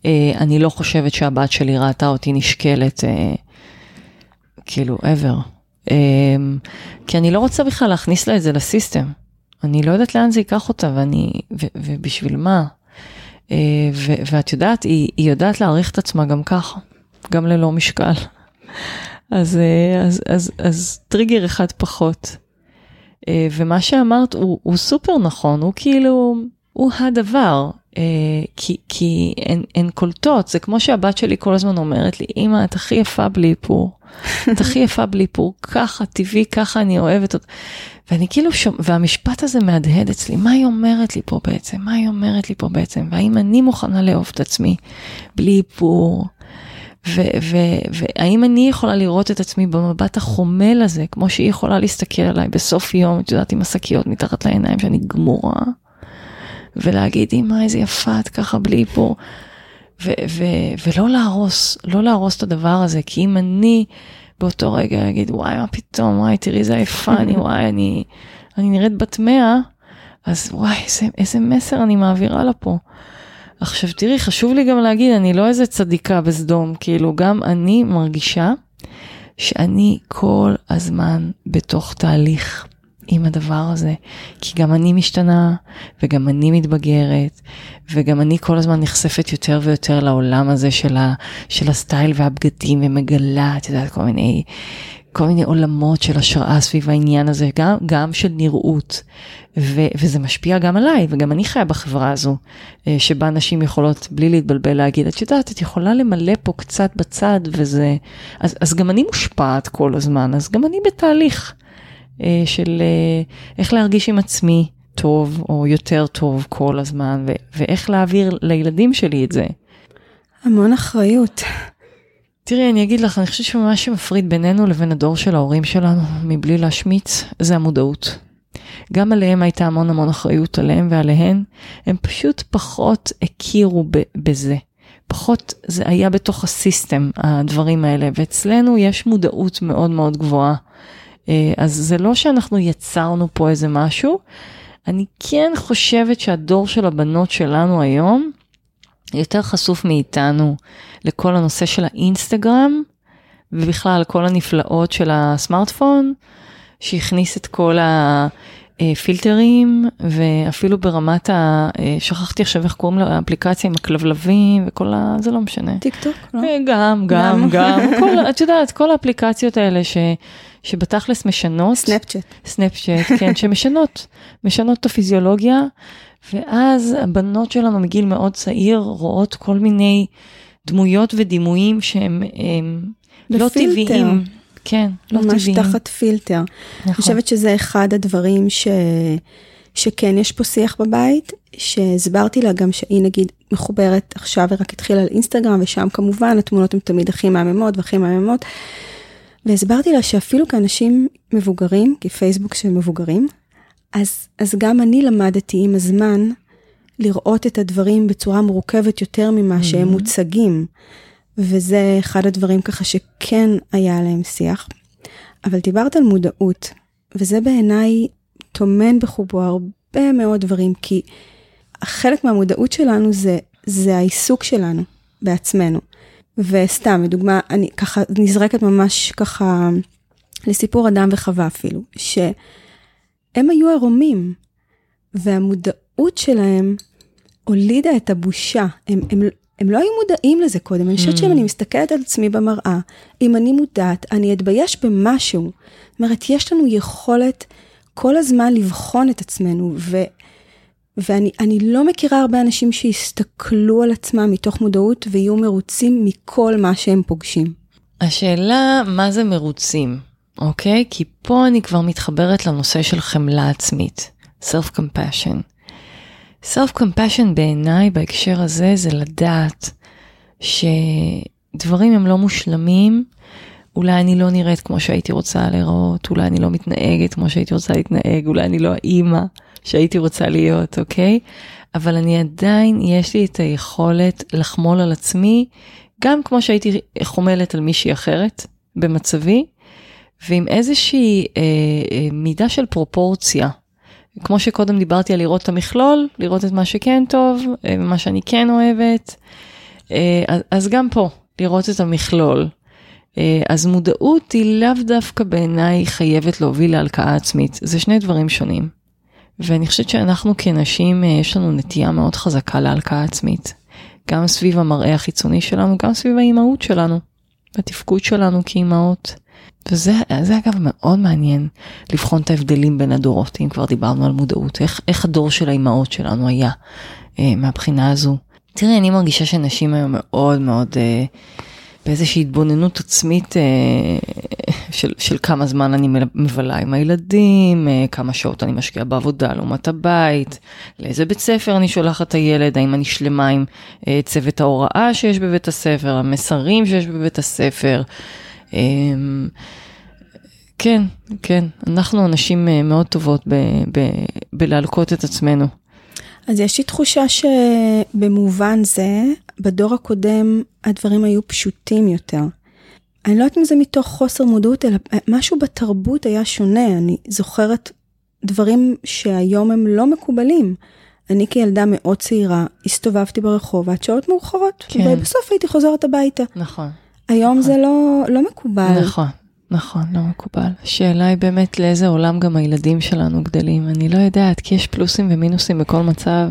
אה, אני לא חושבת שהבת שלי ראתה אותי נשקלת, אה, כאילו, ever. כי אני לא רוצה בכלל להכניס לה את זה לסיסטם. אני לא יודעת לאן זה ייקח אותה, ואני, ו, ובשביל מה. ו, ואת יודעת, היא, היא יודעת להעריך את עצמה גם ככה, גם ללא משקל. אז, אז, אז, אז טריגר אחד פחות. ומה שאמרת הוא, הוא סופר נכון, הוא כאילו, הוא הדבר, אה, כי, כי הן, הן קולטות, זה כמו שהבת שלי כל הזמן אומרת לי, אמא, את הכי יפה בלי איפור, את הכי יפה בלי איפור, ככה, טבעי, ככה אני אוהבת אותה. ואני כאילו שומע, והמשפט הזה מהדהד אצלי, מה היא אומרת לי פה בעצם? מה היא אומרת לי פה בעצם? והאם אני מוכנה לאהוב את עצמי בלי איפור? והאם אני יכולה לראות את עצמי במבט החומל הזה, כמו שהיא יכולה להסתכל עליי בסוף יום, את יודעת, עם השקיות מתחת לעיניים, שאני גמורה? ולהגיד, אמא, איזה יפה את ככה בלי איפור. ולא להרוס, לא להרוס את הדבר הזה, כי אם אני באותו רגע אגיד, וואי, מה פתאום, וואי, תראי איזה יפה אני, וואי, אני, אני נראית בת מאה, אז וואי, איזה, איזה מסר אני מעבירה לה פה. עכשיו תראי, חשוב לי גם להגיד, אני לא איזה צדיקה בסדום, כאילו, גם אני מרגישה שאני כל הזמן בתוך תהליך. עם הדבר הזה, כי גם אני משתנה, וגם אני מתבגרת, וגם אני כל הזמן נחשפת יותר ויותר לעולם הזה של, ה, של הסטייל והבגדים, ומגלה, את יודעת, כל מיני, כל מיני עולמות של השראה סביב העניין הזה, גם, גם של נראות, ו, וזה משפיע גם עליי, וגם אני חיה בחברה הזו, אה, שבה נשים יכולות בלי להתבלבל להגיד, את יודעת, את יכולה למלא פה קצת בצד, וזה, אז, אז גם אני מושפעת כל הזמן, אז גם אני בתהליך. אה, של אה, איך להרגיש עם עצמי טוב או יותר טוב כל הזמן, ו- ואיך להעביר לילדים שלי את זה. המון אחריות. תראי, אני אגיד לך, אני חושבת שמה שמפריד בינינו לבין הדור של ההורים שלנו, מבלי להשמיץ, זה המודעות. גם עליהם הייתה המון המון אחריות עליהם ועליהן, הם פשוט פחות הכירו בזה. פחות זה היה בתוך הסיסטם, הדברים האלה, ואצלנו יש מודעות מאוד מאוד גבוהה אה, אז זה לא שאנחנו יצרנו פה איזה משהו, אני כן חושבת שהדור של הבנות שלנו היום יותר חשוף מאיתנו לכל הנושא של האינסטגרם, ובכלל כל הנפלאות של הסמארטפון, שהכניס את כל הפילטרים, ואפילו ברמת ה... אה, שכחתי עכשיו איך קוראים לאפליקציה עם הכלבלבים וכל ה... זה לא משנה. טיק טוק, לא? אה, גם, גם, גם. כל, את יודעת, כל האפליקציות האלה ש... שבתכלס משנות. Snapchat. Snapchat, כן, שמשנות, משנות את הפיזיולוגיה, ואז הבנות שלנו מגיל מאוד צעיר רואות כל מיני דמויות ודימויים שהם לא טבעיים. כן, לא ממש טבעיים. ממש תחת פילטר. נכון. אני חושבת שזה אחד הדברים ש... שכן יש פה שיח בבית, שהסברתי לה גם שהיא נגיד מחוברת עכשיו ורק התחילה על אינסטגרם, ושם כמובן התמונות הן תמיד הכי מהממות והכי מהממות. והסברתי לה שאפילו כאנשים מבוגרים, כי פייסבוק של מבוגרים, אז, אז גם אני למדתי עם הזמן לראות את הדברים בצורה מורכבת יותר ממה mm-hmm. שהם מוצגים. וזה אחד הדברים ככה שכן היה עליהם שיח. אבל דיברת על מודעות, וזה בעיניי טומן בחובו הרבה מאוד דברים, כי חלק מהמודעות שלנו זה, זה העיסוק שלנו בעצמנו. וסתם, לדוגמה, אני ככה נזרקת ממש ככה לסיפור אדם וחווה אפילו, שהם היו ערומים, והמודעות שלהם הולידה את הבושה. הם, הם, הם לא היו מודעים לזה קודם. אני חושבת שאם אני מסתכלת על עצמי במראה, אם אני מודעת, אני אתבייש במשהו. זאת אומרת, יש לנו יכולת כל הזמן לבחון את עצמנו, ו... ואני לא מכירה הרבה אנשים שיסתכלו על עצמם מתוך מודעות ויהיו מרוצים מכל מה שהם פוגשים. השאלה מה זה מרוצים, אוקיי? כי פה אני כבר מתחברת לנושא של חמלה עצמית, self-compassion. self-compassion בעיניי בהקשר הזה זה לדעת שדברים הם לא מושלמים, אולי אני לא נראית כמו שהייתי רוצה להיראות, אולי אני לא מתנהגת כמו שהייתי רוצה להתנהג, אולי אני לא האימא שהייתי רוצה להיות, אוקיי? אבל אני עדיין, יש לי את היכולת לחמול על עצמי, גם כמו שהייתי חומלת על מישהי אחרת במצבי, ועם איזושהי אה, אה, מידה של פרופורציה. כמו שקודם דיברתי על לראות את המכלול, לראות את מה שכן טוב, אה, מה שאני כן אוהבת, אה, אז, אז גם פה, לראות את המכלול. אה, אז מודעות היא לאו דווקא בעיניי חייבת להוביל להלקאה עצמית, זה שני דברים שונים. ואני חושבת שאנחנו כנשים, יש לנו נטייה מאוד חזקה להלקאה עצמית. גם סביב המראה החיצוני שלנו, גם סביב האימהות שלנו, התפקוד שלנו כאימהות. וזה אגב מאוד מעניין לבחון את ההבדלים בין הדורות, אם כבר דיברנו על מודעות, איך, איך הדור של האימהות שלנו היה אה, מהבחינה הזו. תראי, אני מרגישה שנשים היום מאוד מאוד אה, באיזושהי התבוננות עצמית אה, של, של כמה זמן אני מבלה עם הילדים, אה, כמה שעות אני משקיעה בעבודה לעומת הבית, לאיזה בית ספר אני שולחת את הילד, האם אני שלמה עם אה, צוות ההוראה שיש בבית הספר, המסרים שיש בבית הספר. אמ, כן, כן, אנחנו אנשים מאוד טובות בלהלקות את עצמנו. אז יש לי תחושה שבמובן זה, בדור הקודם הדברים היו פשוטים יותר. אני לא יודעת אם זה מתוך חוסר מודעות, אלא משהו בתרבות היה שונה. אני זוכרת דברים שהיום הם לא מקובלים. אני כילדה מאוד צעירה הסתובבתי ברחוב עד שעות מאוחרות, כן. ובסוף הייתי חוזרת הביתה. נכון. היום נכון. זה לא, לא מקובל. נכון, נכון, לא מקובל. השאלה היא באמת לאיזה עולם גם הילדים שלנו גדלים. אני לא יודעת, כי יש פלוסים ומינוסים בכל מצב.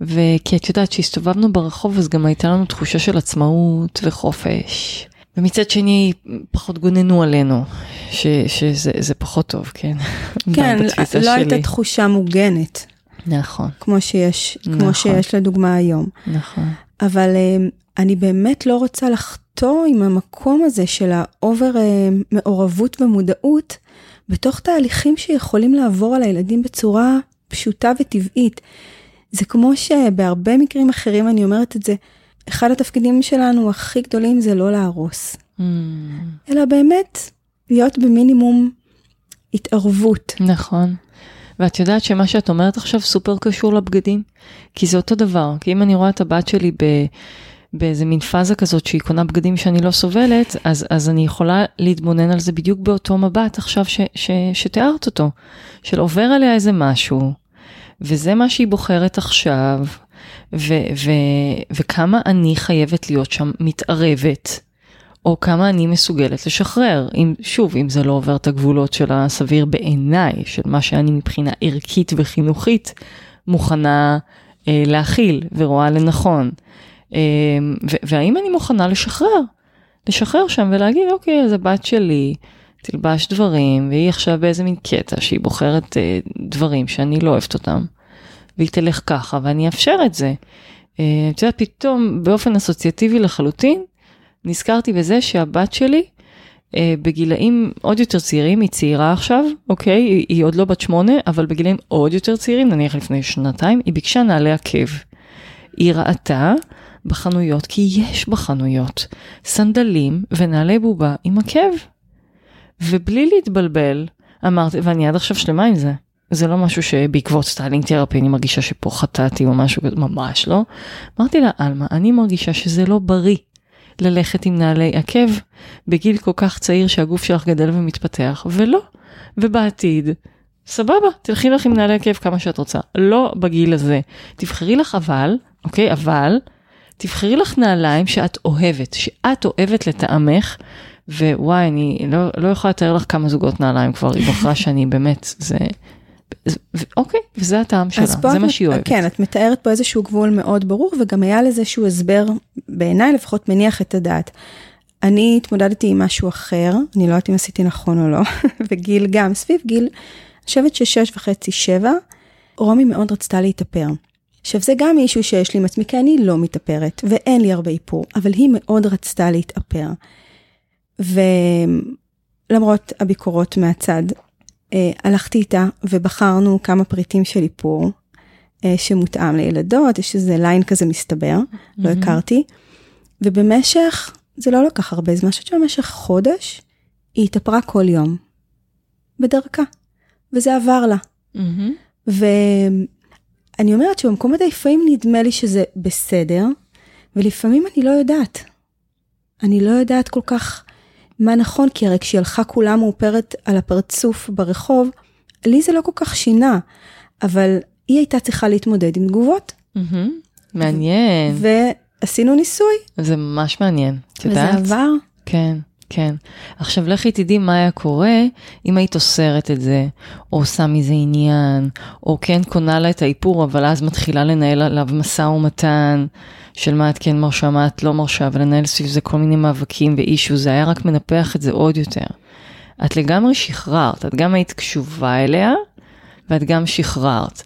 וכי את יודעת שהסתובבנו ברחוב אז גם הייתה לנו תחושה של עצמאות וחופש. ומצד שני פחות גוננו עלינו, ש, שזה פחות טוב, כן? כן, לא הייתה תחושה מוגנת. נכון. כמו שיש, נכון. כמו שיש לדוגמה היום. נכון. אבל אה, אני באמת לא רוצה לחטוא עם המקום הזה של האובר אה, מעורבות ומודעות בתוך תהליכים שיכולים לעבור על הילדים בצורה פשוטה וטבעית. זה כמו שבהרבה מקרים אחרים אני אומרת את זה, אחד התפקידים שלנו הכי גדולים זה לא להרוס, mm. אלא באמת להיות במינימום התערבות. נכון. ואת יודעת שמה שאת אומרת עכשיו סופר קשור לבגדים? כי זה אותו דבר, כי אם אני רואה את הבת שלי ב... באיזה מין פאזה כזאת שהיא קונה בגדים שאני לא סובלת, אז, אז אני יכולה להתבונן על זה בדיוק באותו מבט עכשיו ש, ש, שתיארת אותו, של עובר עליה איזה משהו, וזה מה שהיא בוחרת עכשיו, ו, ו, וכמה אני חייבת להיות שם מתערבת, או כמה אני מסוגלת לשחרר, אם, שוב, אם זה לא עובר את הגבולות של הסביר בעיניי, של מה שאני מבחינה ערכית וחינוכית מוכנה אה, להכיל ורואה לנכון. אה, והאם אני מוכנה לשחרר? לשחרר שם ולהגיד, אוקיי, אז הבת שלי תלבש דברים, והיא עכשיו באיזה מין קטע שהיא בוחרת אה, דברים שאני לא אוהבת אותם, והיא תלך ככה, ואני אאפשר את זה. אה, את יודעת, פתאום באופן אסוציאטיבי לחלוטין, נזכרתי בזה שהבת שלי, אה, בגילאים עוד יותר צעירים, היא צעירה עכשיו, אוקיי? היא, היא עוד לא בת שמונה, אבל בגילאים עוד יותר צעירים, נניח לפני שנתיים, היא ביקשה נעלי עקב. היא ראתה בחנויות, כי יש בחנויות, סנדלים ונעלי בובה עם עקב. ובלי להתבלבל, אמרתי, ואני עד עכשיו שלמה עם זה. זה לא משהו שבעקבות styling therapy אני מרגישה שפה חטאתי או משהו כזה, ממש לא. אמרתי לה, עלמה, אני מרגישה שזה לא בריא ללכת עם נעלי עקב בגיל כל כך צעיר שהגוף שלך גדל ומתפתח, ולא. ובעתיד, סבבה, תלכי לך עם נעלי עקב כמה שאת רוצה. לא בגיל הזה. תבחרי לך אבל, אוקיי, אבל, תבחרי לך נעליים שאת אוהבת, שאת אוהבת לטעמך, ווואי, אני לא, לא יכולה לתאר לך כמה זוגות נעליים כבר היא בחרה שאני באמת, זה... אוקיי, וזה הטעם שלה, זה מה שהיא אוהבת. כן, את מתארת פה איזשהו גבול מאוד ברור, וגם היה לזה איזשהו הסבר, בעיניי לפחות מניח את הדעת. אני התמודדתי עם משהו אחר, אני לא יודעת אם עשיתי נכון או לא, וגיל גם, סביב גיל, אני חושבת ששש וחצי, שבע, רומי מאוד רצתה להתאפר. עכשיו זה גם מישהו שיש לי עם עצמי, כי אני לא מתאפרת, ואין לי הרבה איפור, אבל היא מאוד רצתה להתאפר. ולמרות הביקורות מהצד, אה, הלכתי איתה ובחרנו כמה פריטים של איפור אה, שמותאם לילדות, יש איזה ליין כזה מסתבר, mm-hmm. לא הכרתי. ובמשך, זה לא לקח הרבה זמן, אני חושבת שבמשך חודש, היא התאפרה כל יום. בדרכה. וזה עבר לה. Mm-hmm. ואני אומרת שבמקומות לפעמים נדמה לי שזה בסדר, ולפעמים אני לא יודעת. אני לא יודעת כל כך מה נכון, כי הרי כשהיא הלכה כולה מאופרת על הפרצוף ברחוב, לי זה לא כל כך שינה, אבל היא הייתה צריכה להתמודד עם תגובות. מעניין. ועשינו ניסוי. זה ממש מעניין, את יודעת? וזה עבר. כן. כן. עכשיו לכי תדעי מה היה קורה אם היית אוסרת את זה, או עושה מזה עניין, או כן קונה לה את האיפור, אבל אז מתחילה לנהל עליו משא ומתן של מה את כן מרשה, מה את לא מרשה, ולנהל סביב זה כל מיני מאבקים ואישו, זה היה רק מנפח את זה עוד יותר. את לגמרי שחררת, את גם היית קשובה אליה, ואת גם שחררת.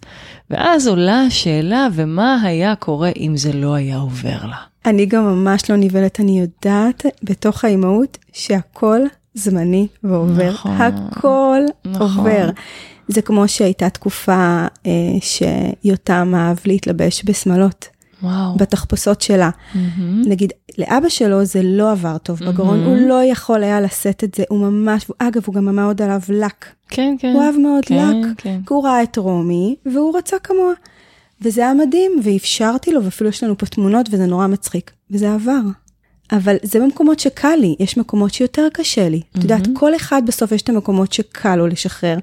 ואז עולה השאלה, ומה היה קורה אם זה לא היה עובר לה? אני גם ממש לא נבהלת, אני יודעת בתוך האימהות שהכל זמני ועובר. נכון, הכל נכון. עובר. זה כמו שהייתה תקופה אה, שיותם אהב להתלבש בשמלות. וואו. בתחפושות שלה. Mm-hmm. נגיד, לאבא שלו זה לא עבר טוב mm-hmm. בגרון, הוא לא יכול היה לשאת את זה, הוא ממש, אגב, הוא גם אמר עוד עליו לק. כן, כן. הוא אהב מאוד כן, לק, כן. כי הוא ראה את רומי, והוא רצה כמוה. וזה היה מדהים, ואפשרתי לו, ואפילו יש לנו פה תמונות, וזה נורא מצחיק. וזה עבר. אבל זה במקומות שקל לי, יש מקומות שיותר קשה לי. Mm-hmm. את יודעת, כל אחד בסוף יש את המקומות שקל לו לשחרר.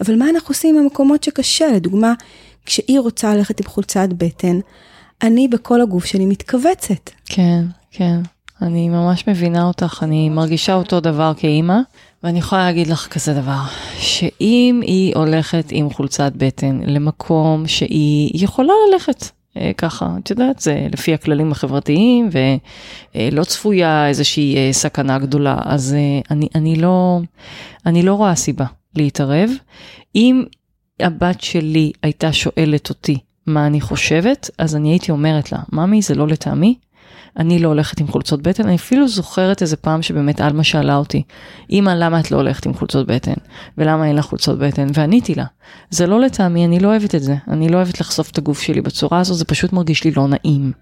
אבל מה אנחנו עושים עם המקומות שקשה? לדוגמה, כשהיא רוצה ללכת עם חולצת בטן, אני בכל הגוף שלי מתכווצת. כן, כן. אני ממש מבינה אותך, אני מרגישה אותו דבר כאימא, ואני יכולה להגיד לך כזה דבר, שאם היא הולכת עם חולצת בטן למקום שהיא יכולה ללכת, אה, ככה, את יודעת, זה לפי הכללים החברתיים ולא צפויה איזושהי אה, סכנה גדולה, אז אה, אני, אני, לא, אני לא רואה סיבה להתערב. אם הבת שלי הייתה שואלת אותי מה אני חושבת, אז אני הייתי אומרת לה, ממי, זה לא לטעמי, אני לא הולכת עם חולצות בטן, אני אפילו זוכרת איזה פעם שבאמת עלמה שאלה אותי, אמא, למה את לא הולכת עם חולצות בטן? ולמה אין לך חולצות בטן? ועניתי לה, זה לא לטעמי, אני לא אוהבת את זה, אני לא אוהבת לחשוף את הגוף שלי בצורה הזו, זה פשוט מרגיש לי לא נעים.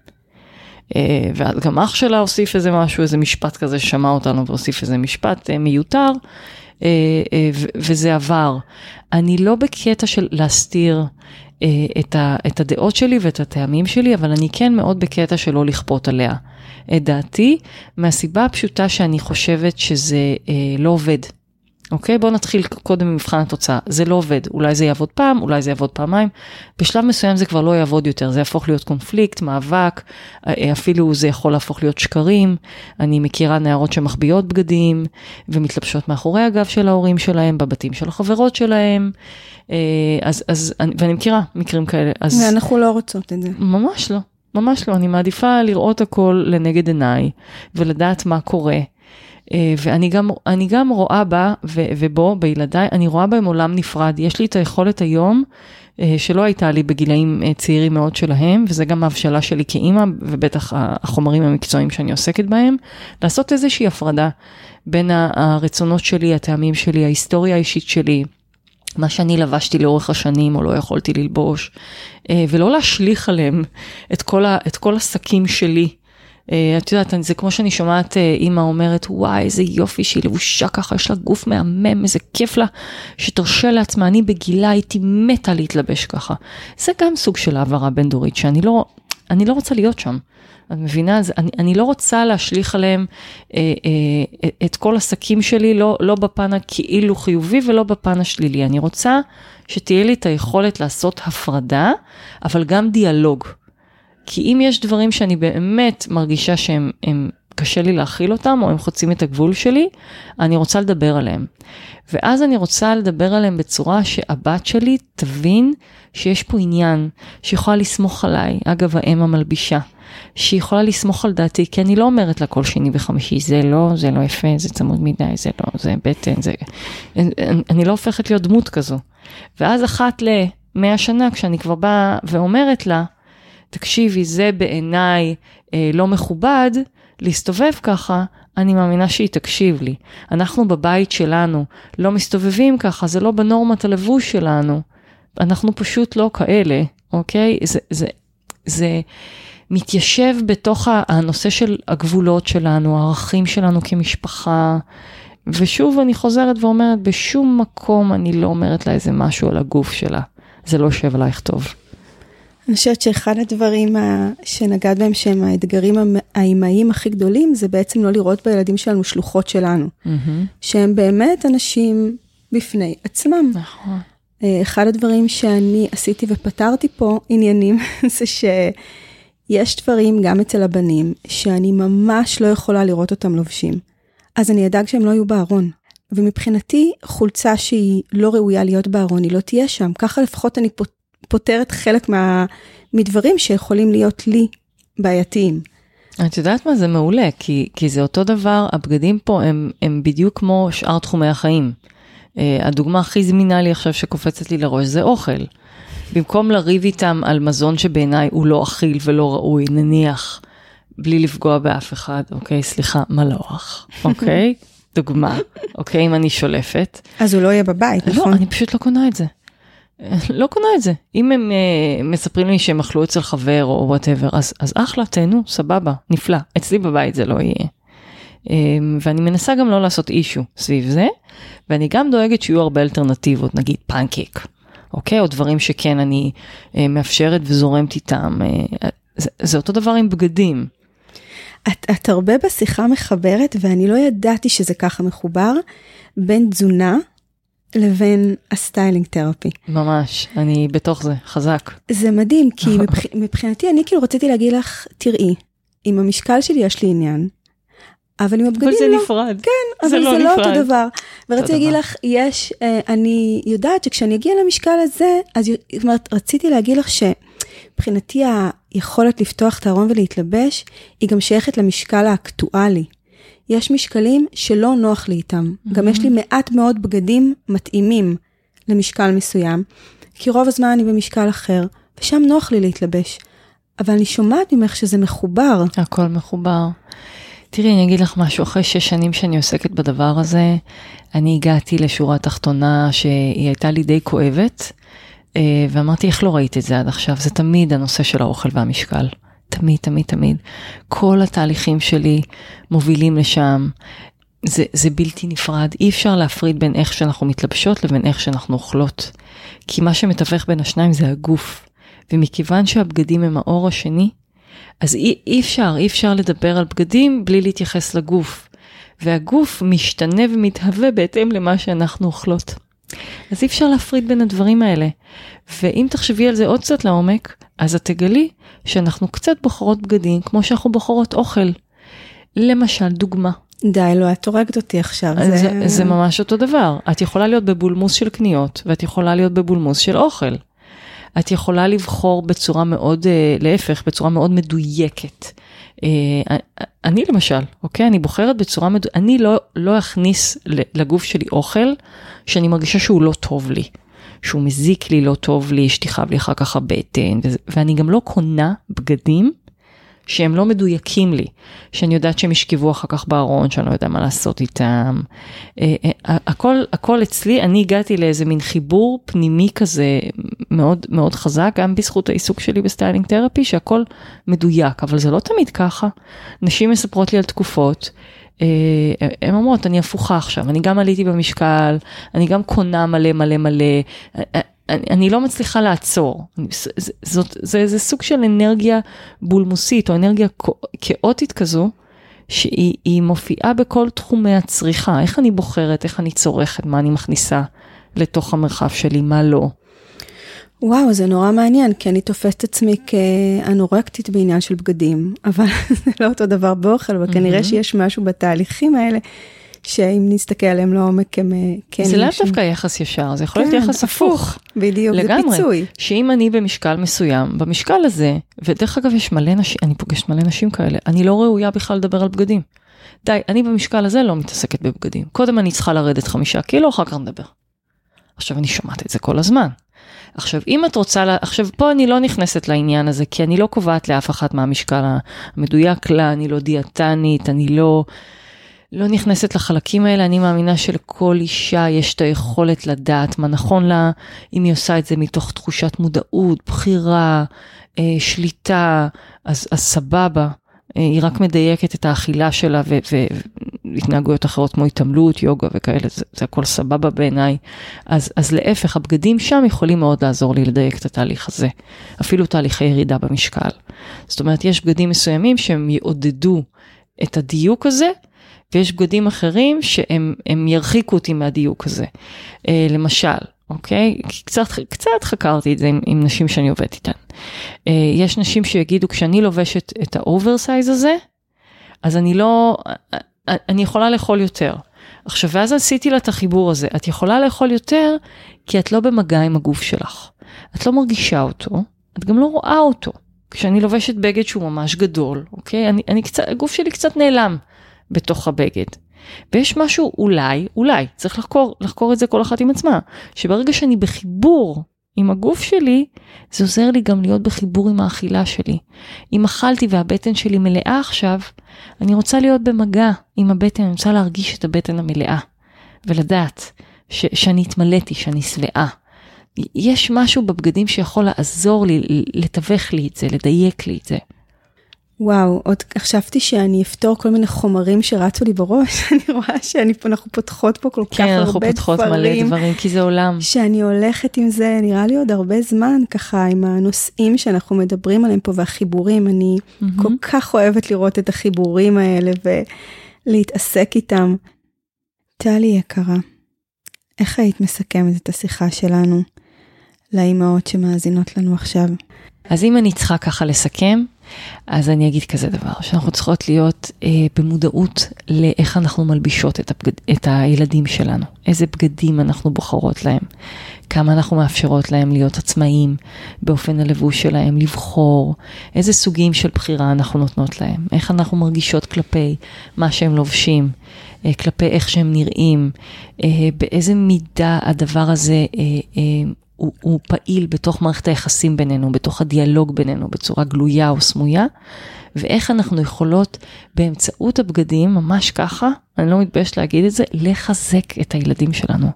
אה, וגם אח שלה הוסיף איזה משהו, איזה משפט כזה, שמע אותנו והוסיף איזה משפט אה, מיותר, אה, וזה עבר. אני לא בקטע של להסתיר את, ה, את הדעות שלי ואת הטעמים שלי, אבל אני כן מאוד בקטע של לא לכפות עליה את דעתי, מהסיבה הפשוטה שאני חושבת שזה אה, לא עובד. אוקיי? בואו נתחיל קודם ממבחן התוצאה. זה לא עובד, אולי זה יעבוד פעם, אולי זה יעבוד פעמיים. בשלב מסוים זה כבר לא יעבוד יותר, זה יהפוך להיות קונפליקט, מאבק, אה, אפילו זה יכול להפוך להיות שקרים. אני מכירה נערות שמחביאות בגדים ומתלבשות מאחורי הגב של ההורים שלהם, בבתים של החברות שלהם. אה, אז, אז, ואני מכירה מקרים כאלה. אז... ואנחנו לא רוצות את זה. ממש לא, ממש לא. אני מעדיפה לראות הכל לנגד עיניי ולדעת מה קורה. אה, ואני גם, גם רואה בה ו, ובו, בילדיי, אני רואה בהם עולם נפרד. יש לי את היכולת היום, אה, שלא הייתה לי בגילאים אה, צעירים מאוד שלהם, וזה גם ההבשלה שלי כאימא, ובטח החומרים המקצועיים שאני עוסקת בהם, לעשות איזושהי הפרדה בין הרצונות שלי, הטעמים שלי, ההיסטוריה האישית שלי. מה שאני לבשתי לאורך השנים או לא יכולתי ללבוש, ולא להשליך עליהם את כל, ה, את כל השקים שלי את יודעת, זה כמו שאני שומעת אה, אימא אומרת, וואי, איזה יופי שהיא לבושה ככה, יש לה גוף מהמם, איזה כיף לה, שתרשה לעצמה, אני בגילה הייתי מתה להתלבש ככה. זה גם סוג של העברה בין דורית, שאני לא, אני לא רוצה להיות שם. את מבינה? אז אני, אני לא רוצה להשליך עליהם אה, אה, את כל השקים שלי, לא, לא בפן הכאילו חיובי ולא בפן השלילי. אני רוצה שתהיה לי את היכולת לעשות הפרדה, אבל גם דיאלוג. כי אם יש דברים שאני באמת מרגישה שהם הם, קשה לי להכיל אותם, או הם חוצים את הגבול שלי, אני רוצה לדבר עליהם. ואז אני רוצה לדבר עליהם בצורה שהבת שלי תבין שיש פה עניין, שיכולה לסמוך עליי, אגב, האם המלבישה. שהיא יכולה לסמוך על דעתי, כי אני לא אומרת לה כל שני וחמישי, זה לא, זה לא יפה, זה צמוד מדי, זה לא, זה בטן, זה... אני, לא הופכת להיות דמות כזו. ואז אחת למאה שנה, כשאני כבר באה ואומרת לה, תקשיבי, זה בעיניי אה, לא מכובד להסתובב ככה, אני מאמינה שהיא תקשיב לי. אנחנו בבית שלנו לא מסתובבים ככה, זה לא בנורמת הלבוש שלנו. אנחנו פשוט לא כאלה, אוקיי? זה, זה, זה מתיישב בתוך הנושא של הגבולות שלנו, הערכים שלנו כמשפחה. ושוב, אני חוזרת ואומרת, בשום מקום אני לא אומרת לה איזה משהו על הגוף שלה. זה לא יושב עלייך טוב. אני חושבת שאחד הדברים שנגעת בהם שהם האתגרים האימהיים הכי גדולים, זה בעצם לא לראות בילדים שלנו שלוחות שלנו. Mm-hmm. שהם באמת אנשים בפני עצמם. נכון. אה, אחד הדברים שאני עשיתי ופתרתי פה עניינים, זה שיש דברים גם אצל הבנים, שאני ממש לא יכולה לראות אותם לובשים. אז אני אדאג שהם לא יהיו בארון. ומבחינתי, חולצה שהיא לא ראויה להיות בארון, היא לא תהיה שם. ככה לפחות אני פותרת חלק מה, מדברים שיכולים להיות לי בעייתיים. את יודעת מה, זה מעולה, כי, כי זה אותו דבר, הבגדים פה הם, הם בדיוק כמו שאר תחומי החיים. Uh, הדוגמה הכי זמינה לי עכשיו שקופצת לי לראש זה אוכל. במקום לריב איתם על מזון שבעיניי הוא לא אכיל ולא ראוי, נניח, בלי לפגוע באף אחד, אוקיי, סליחה, מלוח, אוקיי? דוגמה, אוקיי, אם אני שולפת. אז הוא לא יהיה בבית, לא, נכון? לא, אני פשוט לא קונה את זה. לא קונה את זה. אם הם uh, מספרים לי שהם אכלו אצל חבר או whatever, אז, אז אחלה, תהנו, סבבה, נפלא. אצלי בבית זה לא יהיה. Um, ואני מנסה גם לא לעשות issue סביב זה, ואני גם דואגת שיהיו הרבה אלטרנטיבות, נגיד פנקייק, אוקיי? או דברים שכן אני uh, מאפשרת וזורמת איתם. Uh, זה, זה אותו דבר עם בגדים. את, את הרבה בשיחה מחברת, ואני לא ידעתי שזה ככה מחובר, בין תזונה לבין ה styling therapy. ממש, אני בתוך זה, חזק. זה מדהים, כי מבח... מבחינתי אני כאילו רציתי להגיד לך, תראי, עם המשקל שלי יש לי עניין, אבל עם הבגדים לא. אבל זה לא. נפרד. כן, אבל זה לא, זה לא אותו דבר. ורציתי להגיד לך, יש, אה, אני יודעת שכשאני אגיע למשקל הזה, אז זאת אומרת, רציתי להגיד לך שמבחינתי היכולת לפתוח את הארון ולהתלבש, היא גם שייכת למשקל האקטואלי. יש משקלים שלא נוח לי איתם. Mm-hmm. גם יש לי מעט מאוד בגדים מתאימים למשקל מסוים, כי רוב הזמן אני במשקל אחר, ושם נוח לי להתלבש. אבל אני שומעת ממך שזה מחובר. הכל מחובר. תראי, אני אגיד לך משהו, אחרי שש שנים שאני עוסקת בדבר הזה, אני הגעתי לשורה תחתונה שהיא הייתה לי די כואבת, אה, ואמרתי, איך לא ראית את זה עד עכשיו? זה תמיד הנושא של האוכל והמשקל. תמיד, תמיד, תמיד. כל התהליכים שלי מובילים לשם. זה, זה בלתי נפרד, אי אפשר להפריד בין איך שאנחנו מתלבשות לבין איך שאנחנו אוכלות. כי מה שמתווך בין השניים זה הגוף. ומכיוון שהבגדים הם האור השני, אז אי, אי אפשר, אי אפשר לדבר על בגדים בלי להתייחס לגוף. והגוף משתנה ומתהווה בהתאם למה שאנחנו אוכלות. אז אי אפשר להפריד בין הדברים האלה. ואם תחשבי על זה עוד קצת לעומק, אז את תגלי שאנחנו קצת בוחרות בגדים כמו שאנחנו בוחרות אוכל. למשל, דוגמה. די, לא, את הורגת אותי עכשיו. זה... זה, זה ממש אותו דבר. את יכולה להיות בבולמוס של קניות, ואת יכולה להיות בבולמוס של אוכל. את יכולה לבחור בצורה מאוד, אה, להפך, בצורה מאוד מדויקת. אה, אני למשל, אוקיי? אני בוחרת בצורה מדויקת, אני לא, לא אכניס לגוף שלי אוכל שאני מרגישה שהוא לא טוב לי. שהוא מזיק לי, לא טוב לי, שתכאב לי אחר כך הבטן, ואני גם לא קונה בגדים שהם לא מדויקים לי, שאני יודעת שהם ישכבו אחר כך בארון, שאני לא יודע מה לעשות איתם. אה, אה, הכל, הכל אצלי, אני הגעתי לאיזה מין חיבור פנימי כזה מאוד מאוד חזק, גם בזכות העיסוק שלי ב styling therapy, שהכל מדויק, אבל זה לא תמיד ככה. נשים מספרות לי על תקופות. הן אה, אומרות, אני הפוכה עכשיו, אני גם עליתי במשקל, אני גם קונה מלא מלא מלא, אני, אני לא מצליחה לעצור. זה, זאת, זה, זה סוג של אנרגיה בולמוסית או אנרגיה כאוטית כזו, שהיא מופיעה בכל תחומי הצריכה. איך אני בוחרת, איך אני צורכת, מה אני מכניסה לתוך המרחב שלי, מה לא. וואו, זה נורא מעניין, כי אני תופסת עצמי כאנורקטית בעניין של בגדים, אבל זה לא אותו דבר באוכל, אבל כנראה שיש משהו בתהליכים האלה שאם נסתכל עליהם לעומק הם אה, כן... זה לאו דווקא יחס ישר, זה יכול להיות כן, יחס הפוך. בדיוק, לגמרי. זה פיצוי. שאם אני במשקל מסוים, במשקל הזה, ודרך אגב יש מלא נשים, אני פוגשת מלא נשים כאלה, אני לא ראויה בכלל לדבר על בגדים. די, אני במשקל הזה לא מתעסקת בבגדים. קודם אני צריכה לרדת חמישה קילו, אחר כך נדבר. עכשיו אני שומעת את זה כל הזמן. עכשיו, אם את רוצה, לה, עכשיו פה אני לא נכנסת לעניין הזה, כי אני לא קובעת לאף אחת מה המשקל המדויק לה, אני לא דיאטנית, אני לא... לא נכנסת לחלקים האלה, אני מאמינה שלכל אישה יש את היכולת לדעת מה נכון לה, אם היא עושה את זה מתוך תחושת מודעות, בחירה, אה, שליטה, אז, אז סבבה. אה, היא רק מדייקת את האכילה שלה והתנהגויות אחרות כמו התעמלות, יוגה וכאלה, זה, זה הכל סבבה בעיניי. אז, אז להפך, הבגדים שם יכולים מאוד לעזור לי לדייק את התהליך הזה. אפילו תהליכי ירידה במשקל. זאת אומרת, יש בגדים מסוימים שהם יעודדו את הדיוק הזה, ויש בגדים אחרים שהם ירחיקו אותי מהדיוק הזה. Uh, למשל, אוקיי? קצת, קצת חקרתי את זה עם, עם נשים שאני עובדת איתן. Uh, יש נשים שיגידו, כשאני לובשת את ה oversize הזה, אז אני לא, אני יכולה לאכול יותר. עכשיו, ואז עשיתי לה את החיבור הזה. את יכולה לאכול יותר כי את לא במגע עם הגוף שלך. את לא מרגישה אותו, את גם לא רואה אותו. כשאני לובשת בגד שהוא ממש גדול, אוקיי? אני, אני קצת, הגוף שלי קצת נעלם בתוך הבגד. ויש משהו אולי, אולי, צריך לחקור, לחקור את זה כל אחת עם עצמה, שברגע שאני בחיבור עם הגוף שלי, זה עוזר לי גם להיות בחיבור עם האכילה שלי. אם אכלתי והבטן שלי מלאה עכשיו, אני רוצה להיות במגע עם הבטן, אני רוצה להרגיש את הבטן המלאה, ולדעת ש- שאני התמלאתי, שאני שבעה. יש משהו בבגדים שיכול לעזור לי, לתווך לי את זה, לדייק לי את זה. וואו, עוד חשבתי שאני אפתור כל מיני חומרים שרצו לי בראש, אני רואה שאנחנו פותחות פה כל כן, כך הרבה דברים. כן, אנחנו פותחות מלא דברים, כי זה עולם. שאני הולכת עם זה, נראה לי עוד הרבה זמן, ככה, עם הנושאים שאנחנו מדברים עליהם פה והחיבורים. אני mm-hmm. כל כך אוהבת לראות את החיבורים האלה ולהתעסק איתם. טלי יקרה, איך היית מסכמת את השיחה שלנו לאימהות שמאזינות לנו עכשיו? אז אם אני צריכה ככה לסכם, אז אני אגיד כזה דבר, שאנחנו צריכות להיות אה, במודעות לאיך אנחנו מלבישות את, הבגד, את הילדים שלנו, איזה בגדים אנחנו בוחרות להם, כמה אנחנו מאפשרות להם להיות עצמאים באופן הלבוש שלהם, לבחור, איזה סוגים של בחירה אנחנו נותנות להם, איך אנחנו מרגישות כלפי מה שהם לובשים, אה, כלפי איך שהם נראים, אה, באיזה מידה הדבר הזה אה, אה, הוא, הוא פעיל בתוך מערכת היחסים בינינו, בתוך הדיאלוג בינינו, בצורה גלויה או סמויה, ואיך אנחנו יכולות באמצעות הבגדים, ממש ככה, אני לא מתביישת להגיד את זה, לחזק את הילדים שלנו.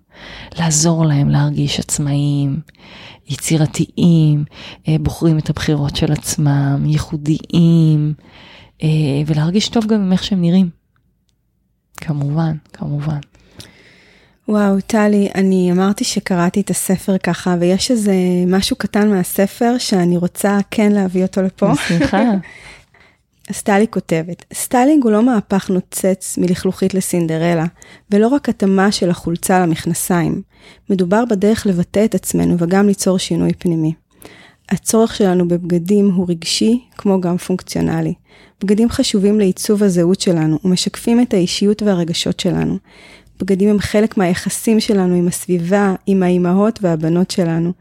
לעזור להם להרגיש עצמאיים, יצירתיים, אה, בוחרים את הבחירות של עצמם, ייחודיים, אה, ולהרגיש טוב גם עם איך שהם נראים. כמובן, כמובן. וואו, טלי, אני אמרתי שקראתי את הספר ככה, ויש איזה משהו קטן מהספר שאני רוצה כן להביא אותו לפה. בשמחה. אז טלי כותבת, סטיילינג הוא לא מהפך נוצץ מלכלוכית לסינדרלה, ולא רק התאמה של החולצה למכנסיים. מדובר בדרך לבטא את עצמנו וגם ליצור שינוי פנימי. הצורך שלנו בבגדים הוא רגשי כמו גם פונקציונלי. בגדים חשובים לעיצוב הזהות שלנו ומשקפים את האישיות והרגשות שלנו. בגדים הם חלק מהיחסים שלנו עם הסביבה, עם האימהות והבנות שלנו.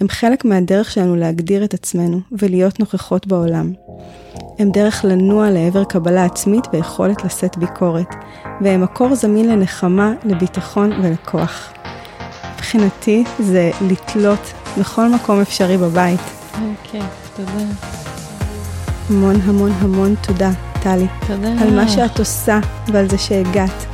הם חלק מהדרך שלנו להגדיר את עצמנו ולהיות נוכחות בעולם. הם דרך לנוע לעבר קבלה עצמית ויכולת לשאת ביקורת, והם מקור זמין לנחמה, לביטחון ולכוח. מבחינתי זה לתלות בכל מקום אפשרי בבית. אוקיי, תודה. המון המון המון תודה, טלי. תודה. על מה שאת עושה ועל זה שהגעת.